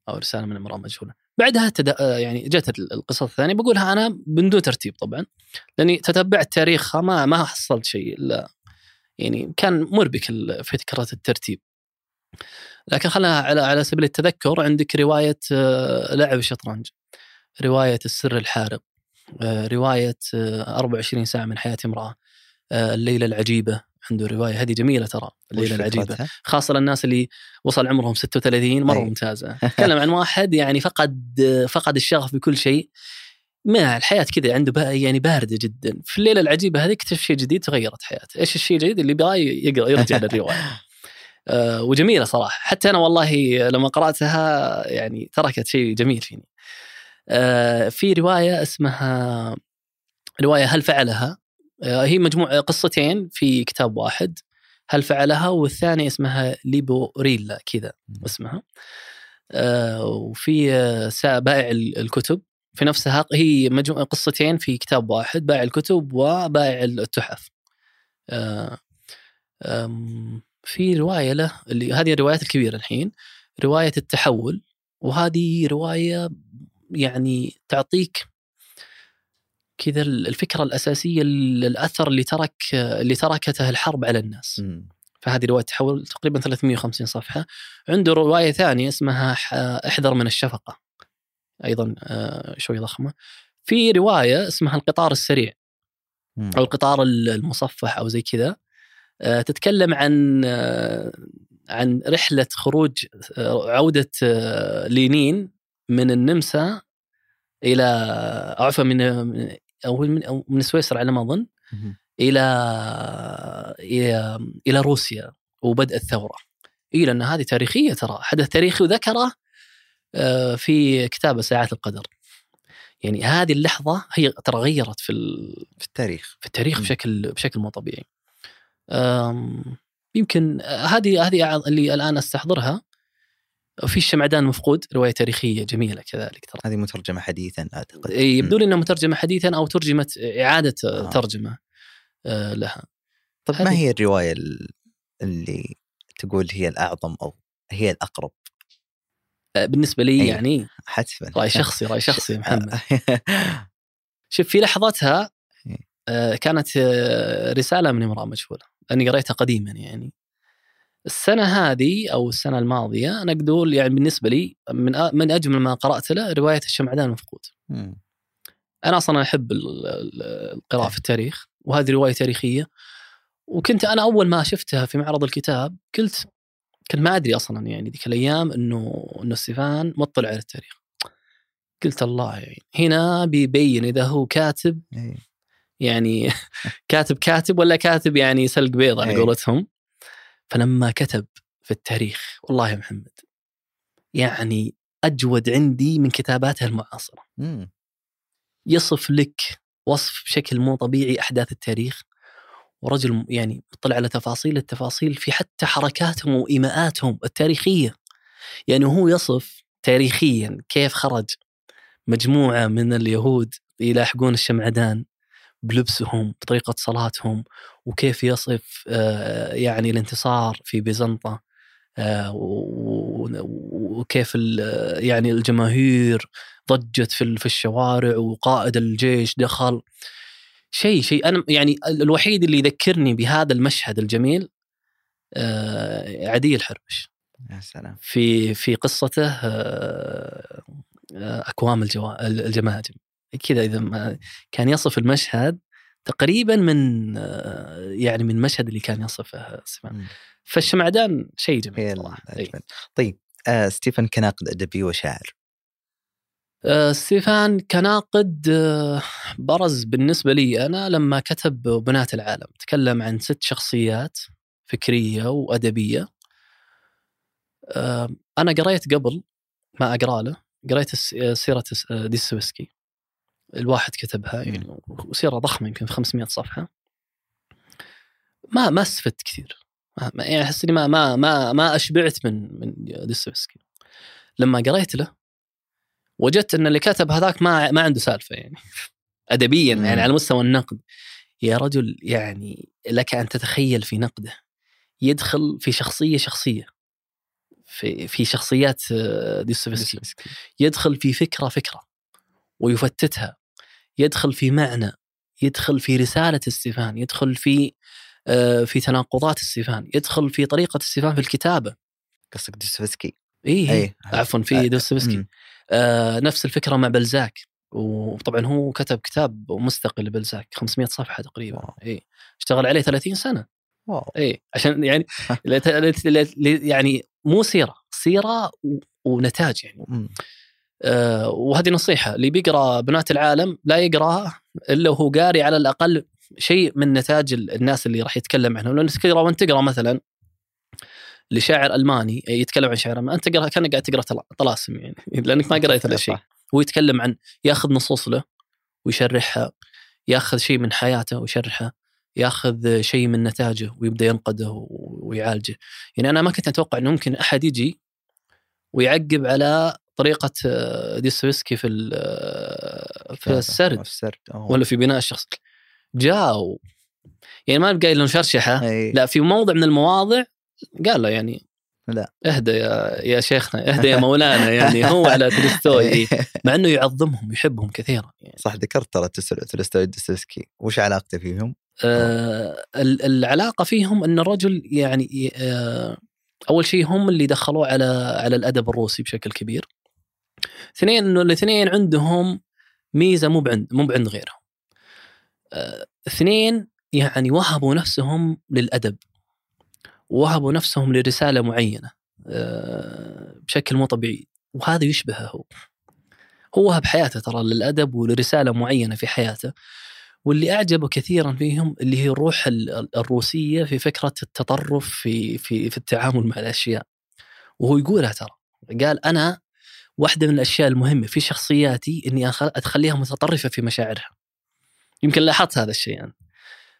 أو رسالة من امراه مجهولة. بعدها تد... آه، يعني جت القصص الثانية. بقولها أنا من دون ترتيب طبعا لأني تتبعت تاريخها ما ما حصلت شيء إلا يعني كان مربك فكره الترتيب. لكن خلينا على على سبيل التذكر عندك رواية آه، لعب الشطرنج رواية السر الحارق آه، رواية آه، 24 ساعة من حياة امرأة الليلة العجيبة. عنده رواية هذه جميلة ترى الليلة العجيبة؟ خاصة للناس اللي وصل عمرهم 36 مرة أي. ممتازة. تكلم عن واحد يعني فقد فقد الشغف بكل شيء. ما الحياة كذا عنده بقى يعني باردة جدا. في الليلة العجيبة هذه اكتشف شيء جديد تغيرت حياته. إيش الشيء الجديد اللي يبغى يقرأ يرجع للرواية. [LAUGHS] آه وجميلة صراحة. حتى أنا والله لما قرأتها يعني تركت شيء جميل فيني. آه في رواية اسمها رواية هل فعلها؟ هي مجموعة قصتين في كتاب واحد هل فعلها؟ والثانية اسمها ليبوريلا كذا اسمها. آه وفي آه بائع ال- الكتب. في نفسها هي مجموعة قصتين في كتاب واحد بائع الكتب وبائع التحف. آه في رواية له اللي هذه الروايات الكبيرة الحين رواية التحول. وهذه رواية يعني تعطيك كذا الفكرة الأساسية الأثر اللي ترك اللي تركته الحرب على الناس. مم. فهذه رواية تحول تقريبا 350 صفحة. عنده رواية ثانية اسمها إحذر من الشفقة. أيضا آه، شوي ضخمة. في رواية اسمها القطار السريع. أو القطار المصفح أو زي كذا. آه، تتكلم عن آه، عن رحلة خروج عودة آه، لينين من النمسا إلى عفوا من أو من من سويسرا على ما أظن مم. إلى إلى إلى روسيا وبدء الثورة. إي لأن هذه تاريخية ترى حدث تاريخي وذكره آه، في كتاب ساعات القدر. يعني هذه اللحظة هي ترى غيرت في ال- في التاريخ في التاريخ م. بشكل بشكل مو طبيعي. يمكن آه، هذه هذه اللي الآن أستحضرها في الشمعدان المفقود رواية تاريخية جميلة كذلك ترى. هذه مترجمة حديثا أعتقد يبدو. لي انها مترجمة حديثا أو ترجمت إعادة آه. ترجمة آه، لها. طيب ما هي الرواية ال- اللي تقول هي الأعظم أو هي الأقرب آه، بالنسبة لي أي. يعني حتفا رأي شخصي رأي شخصي يا [LAUGHS] محمد آه. [LAUGHS] شوف في لحظتها. آه، كانت آه، رسالة من امرأة مجهوله لاني قريتها قديما يعني السنة هذه أو السنة الماضية أنا أقول يعني بالنسبة لي من من أجمل ما قرأت له رواية الشمعدان المفقود. أنا أصلا أحب ال- ال- القراءة في التاريخ وهذه رواية تاريخية وكنت أنا أول ما شفتها في معرض الكتاب قلت كنت ما أدري أصلا يعني ذيك الأيام إنه إنه ستيفان مطلع على التاريخ قلت الله يعني هنا بيبين إذا هو كاتب إيه. يعني [LAUGHS] كاتب كاتب ولا كاتب يعني سلق بيض على أي. قولتهم فلما كتب في التاريخ والله يا محمد يعني أجود عندي من كتاباته المعاصرة. مم. يصف لك وصف بشكل مو طبيعي أحداث التاريخ ورجل يعني مطلع على تفاصيل التفاصيل في حتى حركاتهم وإيماءاتهم التاريخية. يعني هو يصف تاريخيا كيف خرج مجموعة من اليهود يلاحقون الشمعدان. بلبسهم بطريقة صلاتهم وكيف يصف آه، يعني الانتصار في بيزنطة آه، وكيف يعني الجماهير ضجت في ال- في الشوارع وقائد الجيش دخل. شيء شيء. أنا يعني الوحيد اللي يذكرني بهذا المشهد الجميل آه، عدي الحربش يا سلام. في في قصته أكوام الجماجم كذا إذا ما كان يصف المشهد تقريبا من آه، يعني من المشهد اللي كان يصفه ستيفان مم. فالشمعدان شيء جميل صراحة إي. الأجمل. طيب آه ستيفن كناقد ادبي وشاعر آه، ستيفان كناقد آه، برز بالنسبة لي أنا لما كتب بناة العالم تكلم عن ست شخصيات فكرية وأدبية آه، أنا قريت قبل ما أقرأ له قريت الس- آه، سيرة الس- آه، ديستويفسكي الواحد كتبها يعني وسيرة ضخمة يمكن 500 صفحة. ما ما استفدت كثير. ما يعني أحس إني ما ما ما ما أشبعت من من ديستويفسكي لما قريت له وجدت إن اللي كتب هذاك ما ما عنده سالفة يعني. [LAUGHS] ادبيا. يعني على مستوى النقد. يا رجل يعني لك أن تتخيل في نقده يدخل في شخصية شخصية. في في شخصيات آه، ديستوفسكي يدخل في فكرة فكرة. ويفتتها. يدخل في معنى يدخل في رسالة ستيفان يدخل في آه، في تناقضات ستيفان يدخل في طريقة ستيفان في الكتابة. قصدك ديستويفسكي اي اي عفوا في دوستويفسكي. مم. آه نفس الفكرة مع بلزاك. وطبعا هو كتب كتاب مستقل لبلزاك 500 صفحة تقريبا. اي اشتغل عليه 30 سنة. واو. اي عشان يعني [LAUGHS] يعني مو سيرة سيرة ونتاج يعني. مم. آه وهذه نصيحة. اللي بيقرأ بنات العالم لا يقراها إلا وهو قاري على الأقل شيء من نتاج ال- الناس اللي راح يتكلم عنهم. لأن تقرأ وأنت تقرأ مثلا لشاعر ألماني يتكلم عن شعر أنت تقرا كأنك قاعد تقرأ طلا- طلاسم يعني. [LAUGHS] لأنك ما قريت الا شيء. صح. هو يتكلم عن ياخذ نصوص له ويشرحها ياخذ شيء من حياته ويشرحها ياخذ شيء من نتاجه ويبدأ ينقده ويعالجه. يعني أنا ما كنت أتوقع إنه ممكن أحد يجي ويعقب على طريقة آه، ديستويفسكي في ال- آه، في السرد في السرد. ولا في بناء الشخص جاء و... يعني ما قايل له شرشحه. لا في موضع من المواضع قال له يعني لا. اهدى يا يا شيخنا [LAUGHS] اهدى يا مولانا يعني هو [LAUGHS] على تولستوي. مع إنه يعظمهم يحبهم كثيرا يعني صح ذكرت ترى تولستوي وديستويفسكي وش علاقته فيهم؟ آه ال- العلاقة فيهم إن الرجل يعني آه أول شيء هم اللي دخلوه على على الأدب الروسي بشكل كبير. اثنين انه الاثنين عندهم ميزة مو بعند مو بعند غيرهم. آه اثنين يعني وهبوا نفسهم للأدب. وهبوا نفسهم لرسالة معينة آه بشكل مو طبيعي وهذا يشبهه هو. هو وهب حياته ترى للأدب ولرسالة معينة في حياته. واللي أعجبه كثيرا فيهم اللي هي الروح ال- ال- الروسية في فكرة التطرف في في في التعامل مع الأشياء. وهو يقولها ترى قال أنا واحدة من الأشياء المهمة في شخصياتي إني أخ- أتخليها متطرفة في مشاعرها. يمكن لاحظت هذا الشيء يعني.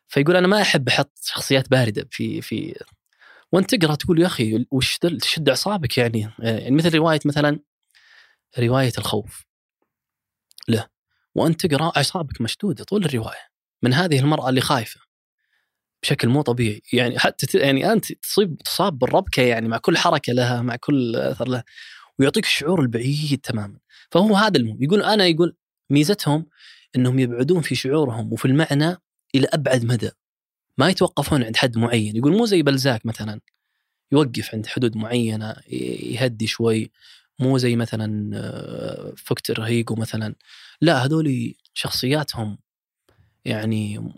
فيقول أنا ما أحب أحط شخصيات باردة في في وأنت تقرأ تقول يا أخي وش تشد اعصابك يعني يعني مثل رواية مثلا رواية الخوف له وأنت تقرأ أعصابك مشدودة طول الرواية من هذه المرأة اللي خايفة بشكل مو طبيعي يعني حتى يعني أنت تصيب تصاب بالربكة يعني مع كل حركة لها مع كل أثر لها ويعطيك الشعور البعيد تماما. فهو هذا المهم. يقول أنا يقول ميزتهم إنهم يبعدون في شعورهم وفي المعنى إلى أبعد مدى. ما يتوقفون عند حد معين. يقول مو زي بلزاك مثلا. يوقف عند حدود معينة يهدي شوي. مو زي مثلا آه، فكتر هيجو مثلا. لا هذول شخصياتهم يعني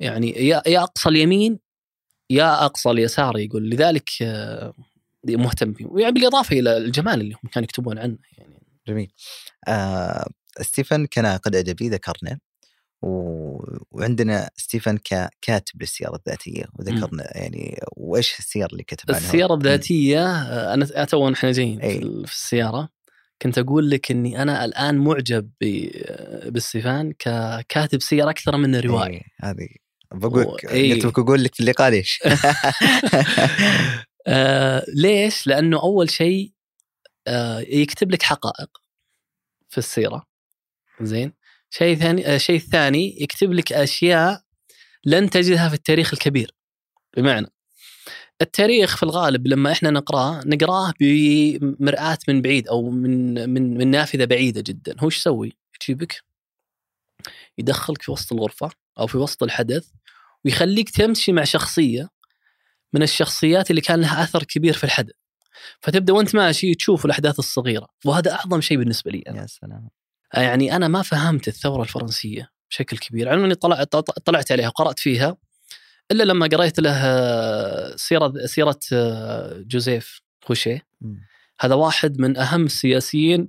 يعني يا يا أقصى اليمين يا أقصى اليسار يقول. لذلك آه، مهتم فيهم. يعني بالإضافة إلى الجمال اللي هم كانوا يكتبون عنه يعني. جميل. آه ستيفن كناقد ادبي ذكرنا و... وعندنا ستيفن ككاتب للسيره الذاتية وذكرنا يعني وإيش السير اللي كتب عنها. السيارة الذاتية آه، أنا تو إحنا جايين أي. في ال- في السيرة. كنت أقول لك إني أنا الآن معجب بستيفان ككاتب سير أكثر من رواية. هذه بقول و- لك أقول لك في اللقاء ليش؟ [LAUGHS] آه ليش؟ لأنه أول شيء آه يكتب لك حقائق في السيرة زين شيء ثاني آه شيء ثاني يكتب لك أشياء لن تجدها في التاريخ الكبير بمعنى التاريخ في الغالب لما إحنا نقراه نقراه بمرآة من بعيد أو من من من نافذة بعيدة جدا هو إيش يسوي؟ يجيبك يدخلك في وسط الغرفة أو في وسط الحدث ويخليك تمشي مع شخصية من الشخصيات اللي كان لها أثر كبير في الحدث. فتبدأ وأنت ماشي تشوف الأحداث الصغيرة وهذا أعظم شيء بالنسبة لي أنا. يا سلام. يعني أنا ما فهمت الثورة الفرنسية بشكل كبير على إني طلعت طلعت عليها وقرات فيها إلا لما قريت له آه، سيرة سيرة آه، جوزيف خوشيه. هذا واحد من أهم السياسيين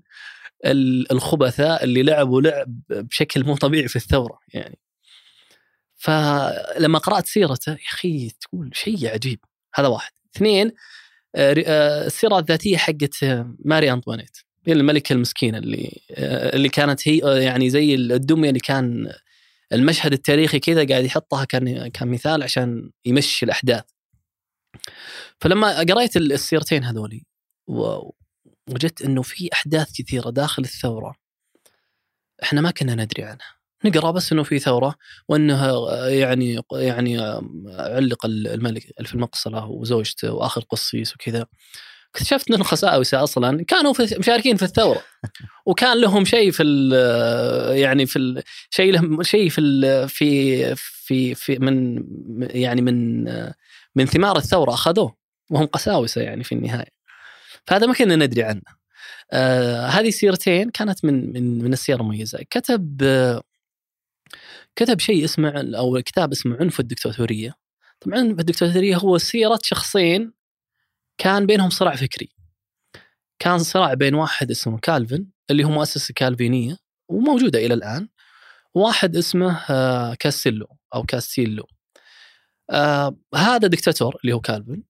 ال- الخبثاء اللي لعبوا لعب بشكل مو طبيعي في الثورة يعني. فلما قرأت سيرته يا أخي تقول شيء عجيب. هذا واحد. اثنين آه، آه، السيرة الذاتية حقت آه، ماري أنطوانيت. هي الملكة المسكينة اللي اللي كانت هي يعني زي الدمية اللي كان المشهد التاريخي كذا قاعد يحطها كان كان مثال عشان يمشي الأحداث. فلما قريت ال- السيرتين هذولي وجدت إنه في أحداث كثيرة داخل الثورة إحنا ما كنا ندري عنها. نقرأ بس إنه في ثورة وإنها آه، يعني يعني آم، علق الملك في المقصلة وزوجته وآخر قصيص وكذا. اكتشفت إن الخسائسه أصلا كانوا في مشاركين في الثورة. [LAUGHS] وكان لهم شيء في ال- يعني في شيء لهم شيء في في في في من يعني من من ثمار الثورة أخذوه. وهم قساوسة يعني في النهاية. فهذا ما كنا ندري عنه. آه هذه سيرتين كانت من من من السير المميزة. كتب آه كتب شيء اسمه أو كتاب اسمه عنف الدكتاتورية. طبعا عنف الدكتاتورية هو سيرة شخصين كان بينهم صراع فكري. كان صراع بين واحد اسمه كالفن اللي هو مؤسس الكالفينيه وموجودة إلى الآن. واحد اسمه آه، كاستيلو أو كاستيلو آه هذا دكتاتور اللي هو كالفن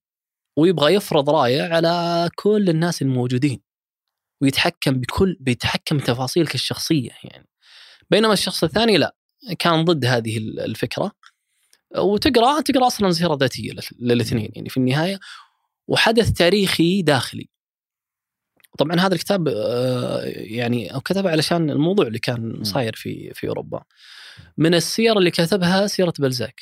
ويبغى يفرض رأيه على كل الناس الموجودين ويتحكم بكل بيتحكم بتفاصيلك الشخصية يعني. بينما الشخص الثاني لا. كان ضد هذه الفكرة. وتقرأ تقرأ أصلا سيره ذاتية للاثنين يعني في النهاية. وحدث تاريخي داخلي. طبعا هذا الكتاب آه، يعني أو كتبه علشان الموضوع اللي كان صاير في في أوروبا. من السير اللي كتبها سيرة بلزاك.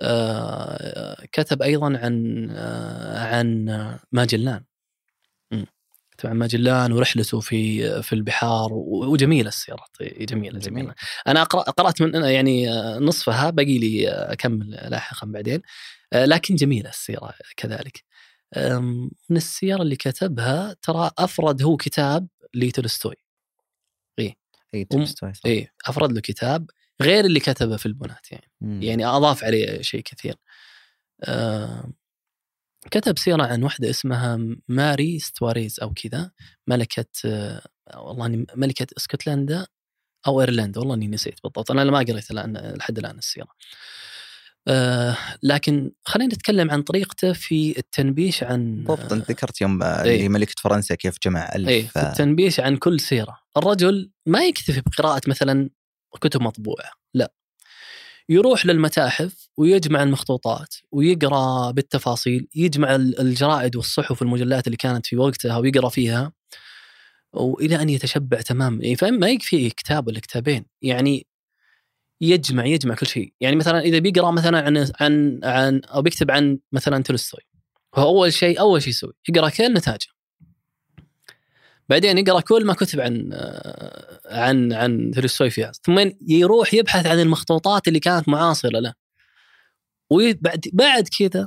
آه، كتب أيضا عن آه، عن ماجلان عن ماجلان ورحلته في في البحار وجميلة السيره جميلة جميل. جميله أنا قرأت من يعني آه، نصفها باقي لي آه، أكمل لاحقا بعدين. آه، لكن جميلة السيره كذلك. من السير اللي كتبها ترى أفرد هو كتاب لتولستوي. إي. هم- تولستوي. إي أفرد له كتاب غير اللي كتبه في البناة يعني. مم. يعني أضاف عليه شيء كثير. كتب سيرة عن واحدة اسمها ماري ستواريز أو كذا ملكة آه، والله ملكة إسكتلندا أو إيرلندا والله إني نسيت بالضبط أنا ما قريت الآن لحد الآن السيرة آه، لكن خلينا نتكلم عن طريقته في التنبيش عن بالضبط أنت ذكرت يوم آه،. اللي ملكة فرنسا كيف جمع ألف إيه في آه، التنبيش عن كل سيرة، الرجل ما يكتفي بقراءة مثلا كتب مطبوعة، لا. يروح للمتاحف ويجمع المخطوطات ويقرأ بالتفاصيل، يجمع ال- الجرائد والصحف والمجلات اللي كانت في وقتها ويقرأ فيها وإلى أن يتشبع تماما، يعني فاهم؟ ما يكفي كتاب ولا كتابين، يعني يجمع يجمع كل شيء، يعني مثلا إذا بيقرأ مثلا عن عن عن أو بيكتب عن مثلا تولستوي هو أول شيء أول شيء يسوي يقرأ كل نتاجه بعدين يقرأ كل ما كتب عن آه، عن عن تولستوي ثم يروح يبحث عن المخطوطات اللي كانت معاصرة له وبعد بعد كذا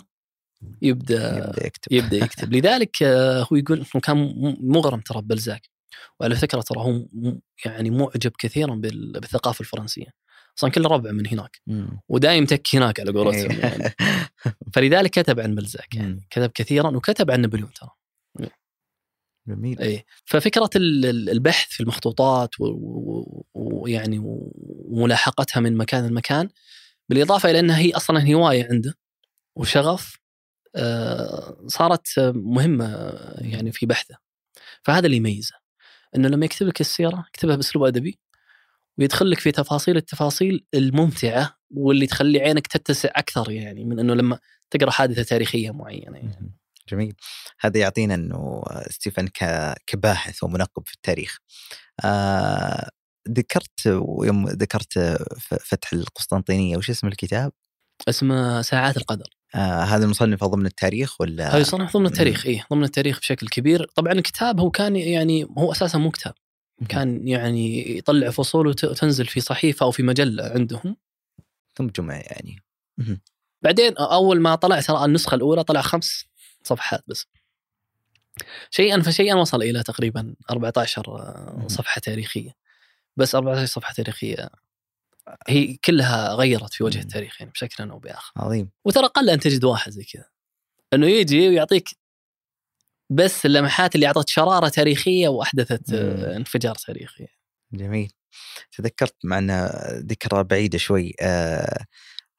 يبدأ يبدأ يكتب يبدأ يكتب لذلك آه، هو يقول إنه كان مغرم ترى ببلزاك وعلى فكرة ترى هو يعني معجب كثيرا بال- بالثقافة الفرنسية أصلا كل ربع من هناك. ودايم تك هناك على قولتهم إيه. يعني. فلذلك كتب عن بلزاك يعني. كتب كثيرا وكتب عن نابليون ترى جميل. اي ففكرة ال- ال- البحث في المخطوطات ويعني وملاحقتها من مكان لمكان بالإضافة إلى إنها هي أصلا هواية عنده وشغف آه، صارت مهمة يعني في بحثه. فهذا اللي يميزه إنه لما يكتب لك السيرة يكتبها بأسلوب أدبي ويدخل لك في تفاصيل التفاصيل الممتعة واللي تخلي عينك تتسع أكثر يعني من إنه لما تقرأ حادثة تاريخية معينة يعني. جميل. هذا يعطينا إنه ستيفن كباحث ومنقب في التاريخ. آه ذكرت يوم ذكرت فتح القسطنطينية وش اسم الكتاب؟ اسمه ساعات القدر. آه هذا المصنف ضمن التاريخ ولا؟ هذا يصنف ضمن التاريخ إيه ضمن التاريخ بشكل كبير. طبعا الكتاب هو كان يعني هو أساسا مو كتاب. كان يعني يطلع فصول وت- وتنزل في صحيفة أو في مجلة عندهم. ثم جمع يعني. بعدين أول ما طلع ترى النسخة الأولى طلع خمس صفحات بس. شيئا فشيئا وصل إلى تقريبا 14 مهم. صفحة تاريخية. بس 14 صفحة تاريخية هي كلها غيرت في وجه. التاريخ يعني بشكل أو بآخر. عظيم. وترى قل أن تجد واحد زي كذا. أنه يجي ويعطيك بس اللمحات اللي أعطت شرارة تاريخية وأحدثت آه، مم. انفجار تاريخي. جميل. تذكرت مع انها ذكرى بعيدة شوي آه،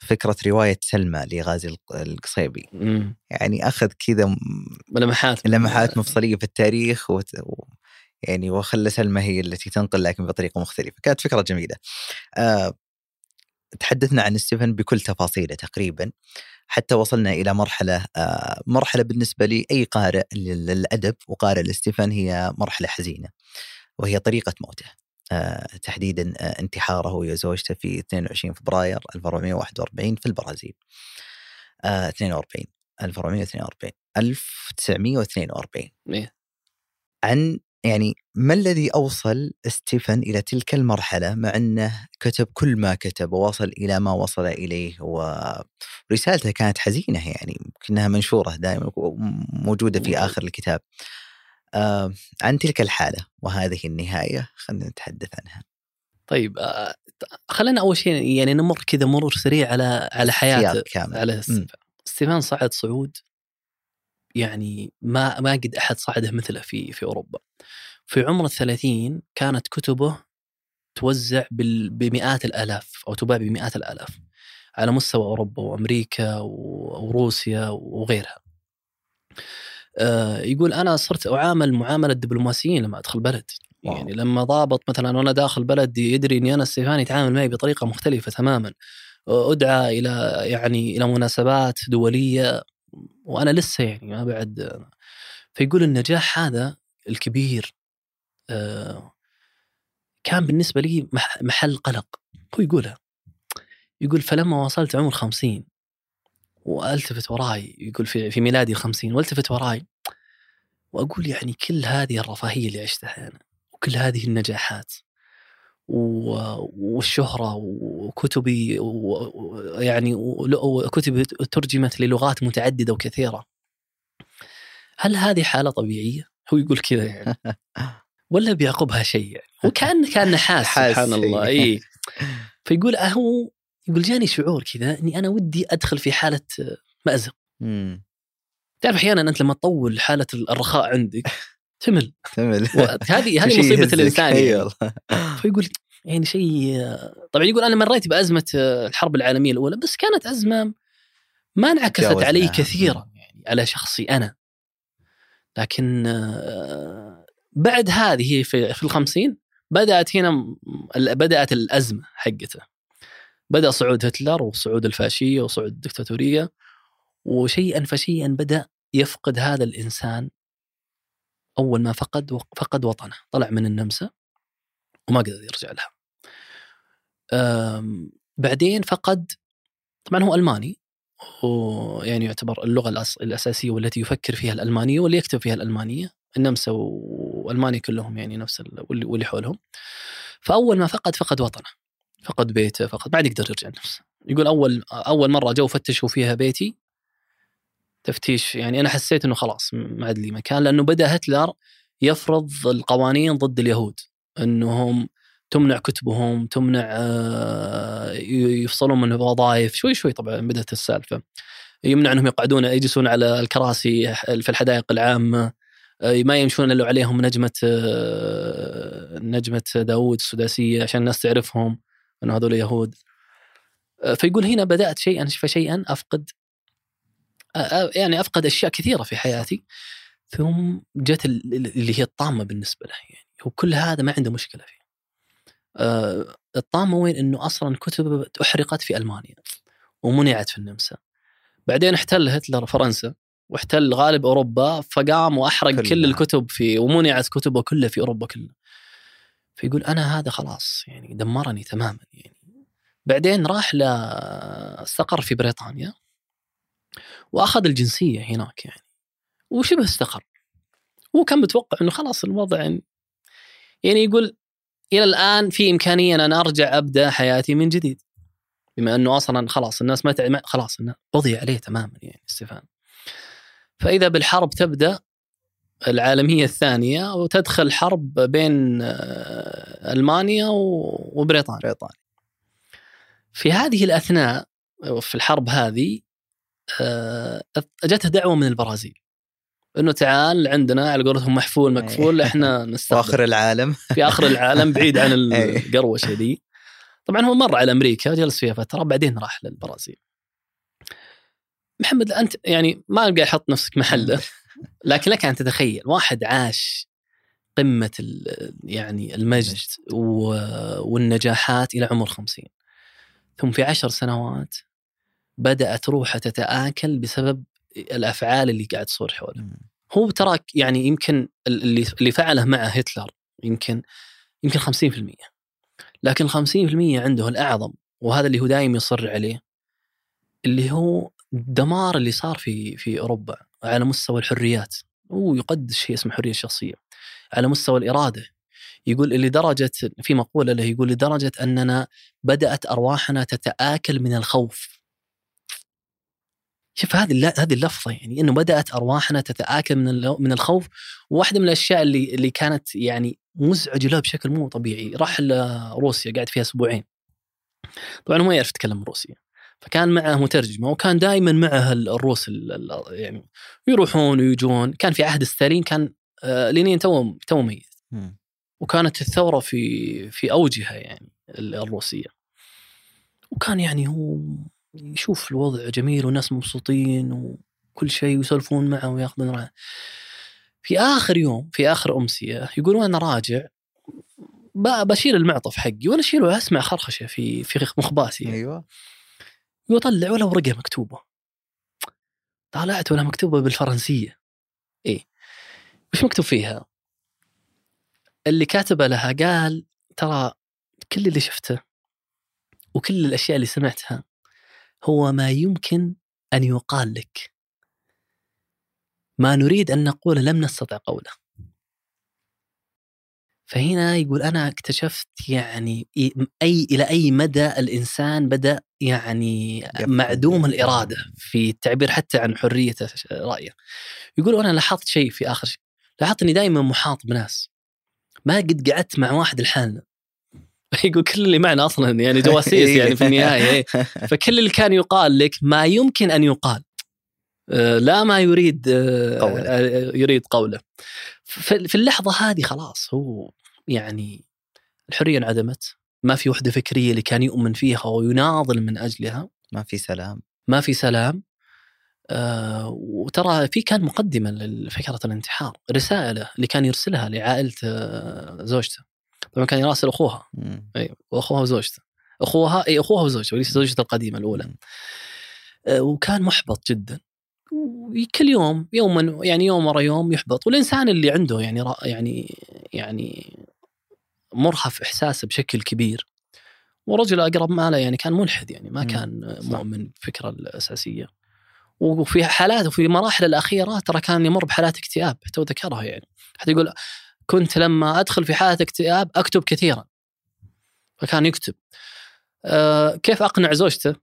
فكرة رواية سلمى لغازي الق- القصيبي. مم. يعني أخذ كذا لمحات لمحات مفصلية في التاريخ. و... يعني وخلى سلمى هي التي تنقل لكن بطريقة مختلفة. كانت فكرة جميلة. آه، تحدثنا عن ستيفن بكل تفاصيله تقريبا. حتى وصلنا إلى مرحلة آه، مرحلة بالنسبة لي أي قارئ لل- للأدب وقارئ لستيفن هي مرحلة حزينة وهي طريقة موته. تحديدا آه، انتحاره هو وزوجته في 22 فبراير 1441 في البرازيل آه، 42 1442 1942 إيه. عن يعني ما الذي أوصل ستيفن إلى تلك المرحلة مع أنه كتب كل ما كتب ووصل إلى ما وصل إليه ورسالته كانت حزينة يعني يمكنها منشورة دائما موجودة في آخر الكتاب. آه عن تلك الحالة وهذه النهاية خلينا نتحدث عنها. طيب آه، خلينا أول شيء يعني نمر كذا مرور سريع على على حياته كامل. على ستيفان صعد صعود يعني ما ما قد أحد صعده مثله في في أوروبا في عمر الثلاثين كانت كتبه توزع بال- بمئات الآلاف أو تباع بمئات الآلاف على مستوى أوروبا وأمريكا و- وروسيا وغيرها. آه، يقول أنا صرت أعامل معاملة الدبلوماسيين لما أدخل بلد. واو. يعني لما ضابط مثلا وأنا داخل بلد يدري إني أنا ستيفان يتعامل معي بطريقة مختلفة تماما. أدعى إلى يعني إلى مناسبات دولية. وأنا لسه يعني ما بعد. فيقول النجاح هذا الكبير آه، كان بالنسبة لي مح- محل قلق. هو يقولها يقول فلما وصلت عمر خمسين وألتفت وراي يقول في في ميلادي الخمسين وألتفت وراي. وأقول يعني كل هذه الرفاهية اللي عشتها أنا وكل هذه النجاحات و- والشهرة وكتبي يعني وكتبي ترجمت للغات متعددة وكثيرة. هل هذه حالة طبيعية؟ هو يقول كذا يعني. [LAUGHS] ولا بيعقبها شيء يعني. وكأن كان حاس سبحان الله إيه. اي [LAUGHS] فيقول هو يقول جاني شعور كذا إني أنا ودي أدخل في حالة مأزق. تعرف أحيانا أنت لما تطول حالة الرخاء عندك تمل. تمل. هذه شيء مصيبة. الإنسان يعني. فيقول يعني شيء طبعا يقول أنا مريت بأزمة الحرب العالمية الأولى بس كانت أزمة ما انعكست. علي كثيرا يعني. على شخصي أنا. لكن آه، بعد هذه في الخمسين بدأت هنا بدأت الأزمة حقته. بدأ صعود هتلر وصعود الفاشية وصعود الدكتاتورية وشيئا فشيئا بدأ يفقد هذا الإنسان. أول ما فقد فقد وطنه طلع من النمسا وما قدر يرجع لها. بعدين فقد طبعا هو ألماني ويعني يعتبر اللغة الأساسية والتي يفكر فيها الألمانية واللي يكتب فيها الألمانية النمسا وألمانيا كلهم يعني نفس ال- واللي واللي حولهم. فأول ما فقد فقد وطنه. فقد بيته فقد عاد يقدر يرجع لنفسه. يقول اول أول مرة جو فتشوا فيها بيتي تفتيش يعني أنا حسيت إنه خلاص ما عاد لي مكان لأنه بدأ هتلر يفرض القوانين ضد اليهود إنهم تمنع كتبهم تمنع آه، يفصلون من الوظائف شوي شوي طبعا بدأت السالفة. يمنع إنهم يقعدون يجلسون على الكراسي في الحدائق العامة آه، ما يمشون إلا عليهم نجمة آه، نجمة داوود السداسية عشان الناس تعرفهم. انه هذول يهود آه، فيقول هنا بدأت شيئا فشيئا أفقد آه، آه، يعني أفقد أشياء كثيرة في حياتي. ثم جت ال- اللي هي الطامة بالنسبة له يعني. هو كل هذا ما عنده مشكلة فيه. الطامة وين؟ إنه أصلا كتب أحرقت في ألمانيا ومنعت في النمسا. بعدين احتل هتلر فرنسا واحتل غالب أوروبا فقام وأحرق. كل الكتب في ومنعت كتبه كلها في أوروبا كلها. فيقول أنا هذا خلاص يعني دمرني تماما يعني. بعدين راح ل استقر في بريطانيا وأخذ الجنسية هناك يعني. وشبه استقر. هو كان متوقع إنه خلاص الوضع يعني يعني يقول إلى الآن في إمكانية أن أنا أرجع أبدأ حياتي من جديد. بما إنه أصلا خلاص الناس ما خلاص إنه قضي عليه تماما يعني ستيفان فإذا بالحرب تبدأ العالمية الثانية وتدخل حرب بين آه، ألمانيا وبريطانيا. بريطانيا. في هذه الأثناء في الحرب هذه آه، جته دعوة من البرازيل. إنه تعال عندنا على قولتهم محفول مكفول إحنا [LAUGHS] نستقبل. واخر العالم. [LAUGHS] في آخر العالم بعيد عن [LAUGHS] أي. القروشة دي. طبعا هو مر على أمريكا جلس فيها فترة بعدين راح للبرازيل. محمد أنت يعني ما أبغى أحط نفسك محله. لكن لك أن تتخيل واحد عاش قمة يعني المجد والنجاحات إلى عمر خمسين. ثم في عشر سنوات بدأت روحه تتآكل بسبب الأفعال اللي قاعد تصير حوله. هو تراك يعني يمكن اللي اللي فعله مع هتلر يمكن يمكن 50% لكن 50% عنده الأعظم وهذا اللي هو دائما يصر عليه اللي هو الدمار اللي صار في في أوروبا. على مستوى الحريات. هو يقدس شيء اسمه الحريه الشخصيه على مستوى الإرادة. يقول لدرجة في مقولة له يقول لدرجة أننا بدأت أرواحنا تتآكل من الخوف. شوف هذه هذه اللفظة يعني إنه بدأت أرواحنا تتآكل من من الخوف. واحدة من الأشياء اللي اللي كانت يعني مزعجة له بشكل مو طبيعي. راح لروسيا قاعد فيها أسبوعين. طبعا هو ما يعرف يتكلم روسيا فكان معه مترجمة وكان دائما معه ال- الروس ال- ال- يعني يروحون ويجون. كان في عهد ستالين كان آه، لينين تو تو ميت. وكانت الثورة في في أوجها يعني ال- الروسية. وكان يعني هو يشوف الوضع جميل والناس مبسوطين وكل شيء ويسولفون معه ويأخذون راحة. في آخر يوم في آخر أمسية يقول وأنا راجع بشيل المعطف حقي وأنا أشيله اسمع خرخشة في في مخباتي أيوه. يطلع ولا ورقة مكتوبة. طلعت ولا مكتوبة بالفرنسية. إيه. وش مكتوب فيها؟ اللي كاتبه لها قال ترى كل اللي شفته وكل الأشياء اللي سمعتها هو ما يمكن أن يقال لك. ما نريد أن نقول لم نستطع قوله. فهنا يقول أنا اكتشفت يعني إي إلى أي مدى الإنسان بدأ يعني. معدوم الإرادة في التعبير حتى عن حرية رأيه. يقول أنا لاحظت شيء في آخر شيء، لاحظت إني دائما محاط بناس ما قد قعدت مع واحد لحالنا. [LAUGHS] يقول كل اللي معنا أصلا يعني جواسيس يعني في [LAUGHS] النهاية إيه. فكل اللي كان يقال لك ما يمكن أن يقال. آه، لا ما يريد آه، قوله. آه، يريد قوله. في في اللحظة هذه خلاص هو يعني الحرية انعدمت. ما في وحدة فكرية اللي كان يؤمن فيها ويناضل من أجلها. ما في سلام. ما في سلام. آه وترى في كان مقدمة لفكرة الانتحار رسالة اللي كان يرسلها لعائلة آه، زوجته. طبعا كان يراسل أخوها. أي وأخوها وزوجته. أخوها أي أخوها وزوجته وليس زوجته القديمة الأولى. آه، وكان محبط جدا. وكل يوم يوما يعني يوم ورا يوم يحبط. والإنسان اللي عنده يعني يعني يعني مرهف احساسه بشكل كبير. ورجل أقرب ما له يعني كان ملحد يعني ما. كان صح. مؤمن بالفكرة الأساسية. وفي حالات وفي مراحل الأخيرة ترى كان يمر بحالات اكتئاب تو ذكرها يعني. حتى يقول كنت لما أدخل في حالة اكتئاب أكتب كثيرا. فكان يكتب. آه كيف أقنع زوجته؟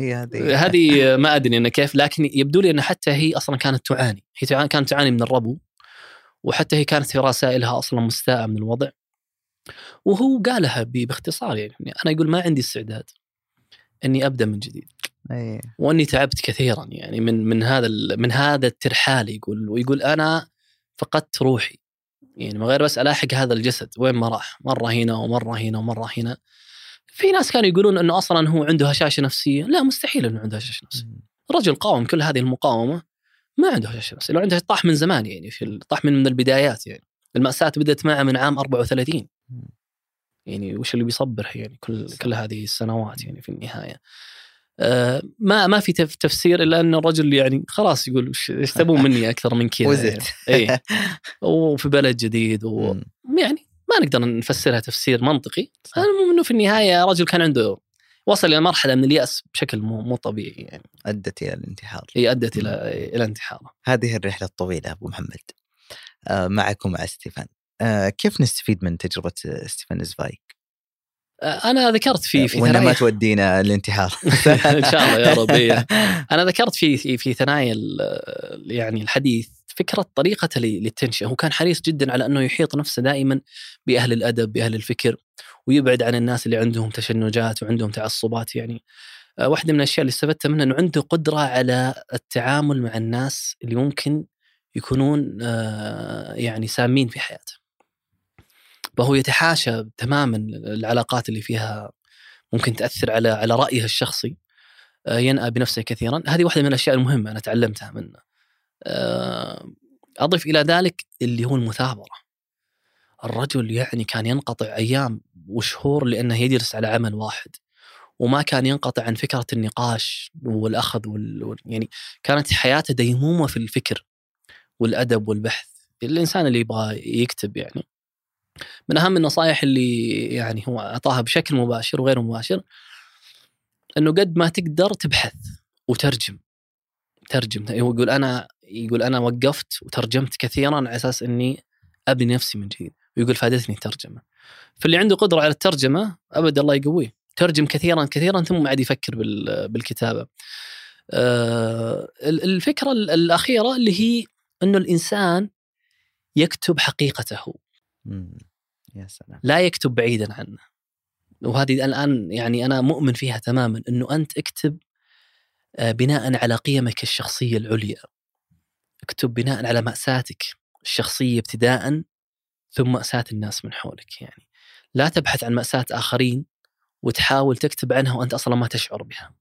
هذه. هذه [LAUGHS] ما أدري إنه كيف لكن يبدو لي ان حتى هي أصلا كانت تعاني. هي كانت تعاني من الربو وحتى هي كانت في رسائلها أصلا مستاءة من الوضع. وهو قالها باختصار يعني أنا يقول ما عندي استعداد إني أبدأ من جديد. أي. وإني تعبت كثيرا يعني من من هذا من هذا الترحال يقول ويقول أنا فقدت روحي. يعني من غير بس ألاحق هذا الجسد وين ما راح مرة هنا ومرة هنا ومرة هنا. في ناس كانوا يقولون إنه أصلا هو عنده هشاشة نفسية. لا مستحيل إنه عنده هشاشة نفسية. رجل قاوم كل هذه المقاومة ما عنده هشاشة نفسية. لو عنده طاح من زمان يعني في طاح من من البدايات يعني. المأساة بدأت معه من عام 34 مم. يعني وش اللي بيصبره يعني كل كل هذه السنوات يعني في النهاية. آه ما ما في تف- تفسير إلا أن الرجل يعني خلاص يقول إيش تبون [LAUGHS] مني أكثر من كذا وزت. يعني. اي [LAUGHS] وفي بلد جديد ويعني مم. ما نقدر نفسرها تفسير منطقي. المهم إنه في النهاية رجل كان عنده وصل إلى مرحلة من اليأس بشكل مو مو طبيعي يعني. أدت إلى الانتحار. هي أدت إلى إلى انتحاره. هذه الرحلة الطويلة أبو محمد. آه، معك ومع ستيفان. كيف نستفيد من تجربة ستيفن زفايغ؟ آه، أنا ذكرت في في ولا ما ثنايا. تودينا [LAUGHS] الانتحار. [LAUGHS] إن شاء الله يا رب. [LAUGHS] أنا ذكرت في في ثنايا يعني الحديث فكرة طريقته للتنشئة. هو كان حريص جدا على أنه يحيط نفسه دائما بأهل الأدب بأهل الفكر ويبعد عن الناس اللي عندهم تشنجات وعندهم تعصبات. يعني آه، واحدة من الأشياء اللي استفدتها منه أنه عنده قدرة على التعامل مع الناس اللي ممكن يكونون آه، يعني سامين في حياته. فهو يتحاشى تماما العلاقات اللي فيها ممكن تأثر على على رأيه الشخصي آه، ينأى بنفسه كثيرا. هذه واحدة من الأشياء المهمة أنا تعلمتها منه. آه، أضف إلى ذلك اللي هو المثابرة. الرجل يعني كان ينقطع أيام وشهور لأنه يجلس على عمل واحد وما كان ينقطع عن فكرة النقاش والأخذ وال... وال- يعني كانت حياته ديمومة في الفكر والأدب والبحث. الإنسان اللي يبغى يكتب يعني من أهم النصائح اللي يعني هو أعطاها بشكل مباشر وغير مباشر إنه قد ما تقدر تبحث وترجم. ترجم. هو يقول أنا يقول أنا وقفت وترجمت كثيرا على أساس إني أبني نفسي من جديد. ويقول فادتني الترجمة. فاللي عنده قدرة على الترجمة ابد الله يقويه. ترجم كثيرا كثيرا ثم عاد يفكر بال- بالكتابة. آه، ال- الفكرة ال- الأخيرة اللي هي إنه الإنسان يكتب حقيقته. يا سلام. لا يكتب بعيدا عنه. وهذه الآن يعني أنا مؤمن فيها تماما إنه أنت اكتب آه، بناء على قيمك الشخصية العليا. اكتب بناء على مأساتك الشخصية ابتداء ثم مأساة الناس من حولك يعني. لا تبحث عن مأساة آخرين وتحاول تكتب عنها وأنت أصلا ما تشعر بها.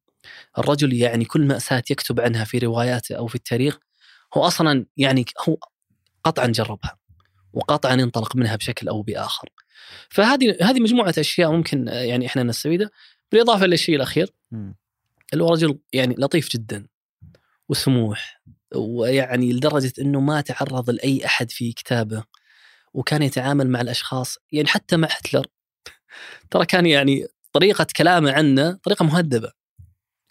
الرجل يعني كل مأساة يكتب عنها في رواياته أو في التاريخ هو أصلا يعني هو قطعا جربها. وقطعا ينطلق منها بشكل أو بآخر. فهذه هذه مجموعة أشياء ممكن آه، يعني إحنا نستفيدها بالإضافة للشيء الأخير. اللي هو رجل يعني لطيف جدا وسموح ويعني لدرجة إنه ما تعرض لأي أحد في كتابه وكان يتعامل مع الأشخاص يعني حتى مع هتلر [LAUGHS] ترى كان يعني طريقة كلامه عنه طريقة مهذبة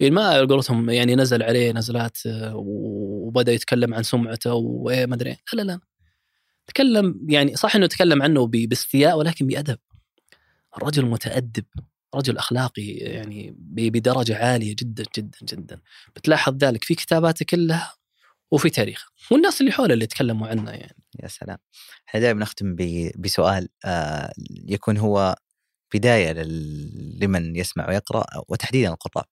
يعني ما قولتهم يعني نزل عليه نزلات آه، وبدأ يتكلم عن سمعته وايه ما أدري. لا لا لا تكلم يعني صح إنه تكلم عنه باستياء ولكن بأدب. الرجل متأدب رجل أخلاقي يعني بدرجة عالية جدا جدا جدا. بتلاحظ ذلك في كتاباته كلها وفي تاريخه. والناس اللي حوله اللي تكلموا عنه يعني. يا سلام. إحنا دائما نختم بسؤال آه يكون هو بداية لمن يسمع ويقرأ وتحديدا القراء.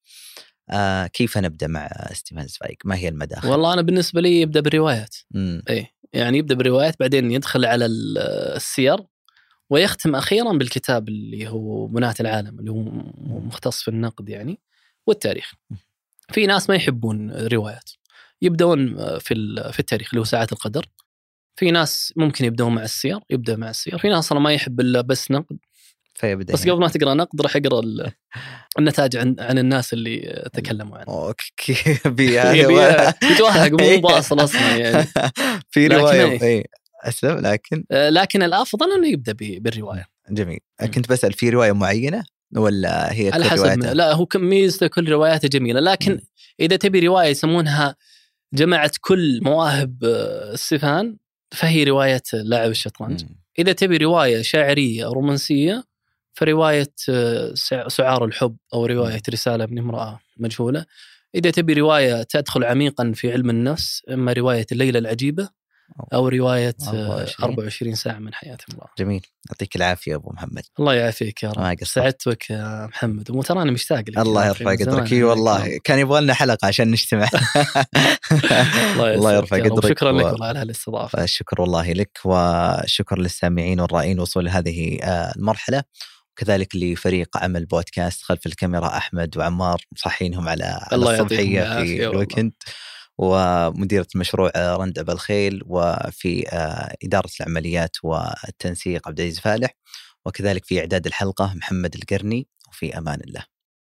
آه كيف نبدأ مع ستيفن زفايك؟ ما هي المداخل؟ والله أنا بالنسبة لي يبدأ بالروايات. مم. يعني يبدأ بالروايات بعدين يدخل على ال- السير ويختم أخيرا بالكتاب اللي هو بناة العالم اللي هو مختص في النقد يعني والتاريخ. في ناس ما يحبون روايات يبدون في في التاريخ اللي هو ساعات القدر. في ناس ممكن يبدون مع السير يبدأ مع السير، في ناس أصلا ما يحب إلا بس نقد فيبدا بس. قبل ما تقرأ نقد راح يقرا ال- [LAUGHS] النتائج عن عن الناس اللي تكلموا عنه. okay يتوهق مو [LAUGHS] بأصل أصلا يعني [LAUGHS] في رواية. أي أسلم لكن آه، لكن الافضل أنه يبدأ بالرواية جميل. كنت بسأل في رواية معينة ولا هي على حسب؟ لا هو ميزته كل رواياته جميلة لكن مم. إذا تبي رواية يسمونها جمعت كل مواهب آه، ستيفان فهي رواية لاعب الشطرنج. إذا تبي رواية شاعرية رومانسية فروايه آه، سع- سعار الحب أو رواية رسالة من امرأة مجهولة. إذا تبي رواية تدخل عميقا في علم النفس أما رواية الليلة العجيبة أو رواية آه، 24. 24 ساعة من حياة امرأة. جميل. يعطيك العافية أبو محمد. الله يعافيك يا رب. قصرت. سعدت بك يا محمد. وتراني مشتاق لك الله يرفع قدرك. إي. والله. كان يبغى لنا حلقة عشان نجتمع. [LAUGHS] الله يرفع. قدرك شكرا لك والله على هالاستضافة. الشكر والله لك. وشكر للسامعين والرائين وصول هذه آه، المرحلة. وكذلك لفريق عمل بودكاست خلف الكاميرا أحمد وعمار مصحينهم على الله الصبحيه في. الويكند ومديرة مشروع آه، رندع بالخيل وفي آه، إدارة العمليات والتنسيق عبد العزيز فالح وكذلك في إعداد الحلقة محمد القرني وفي أمان الله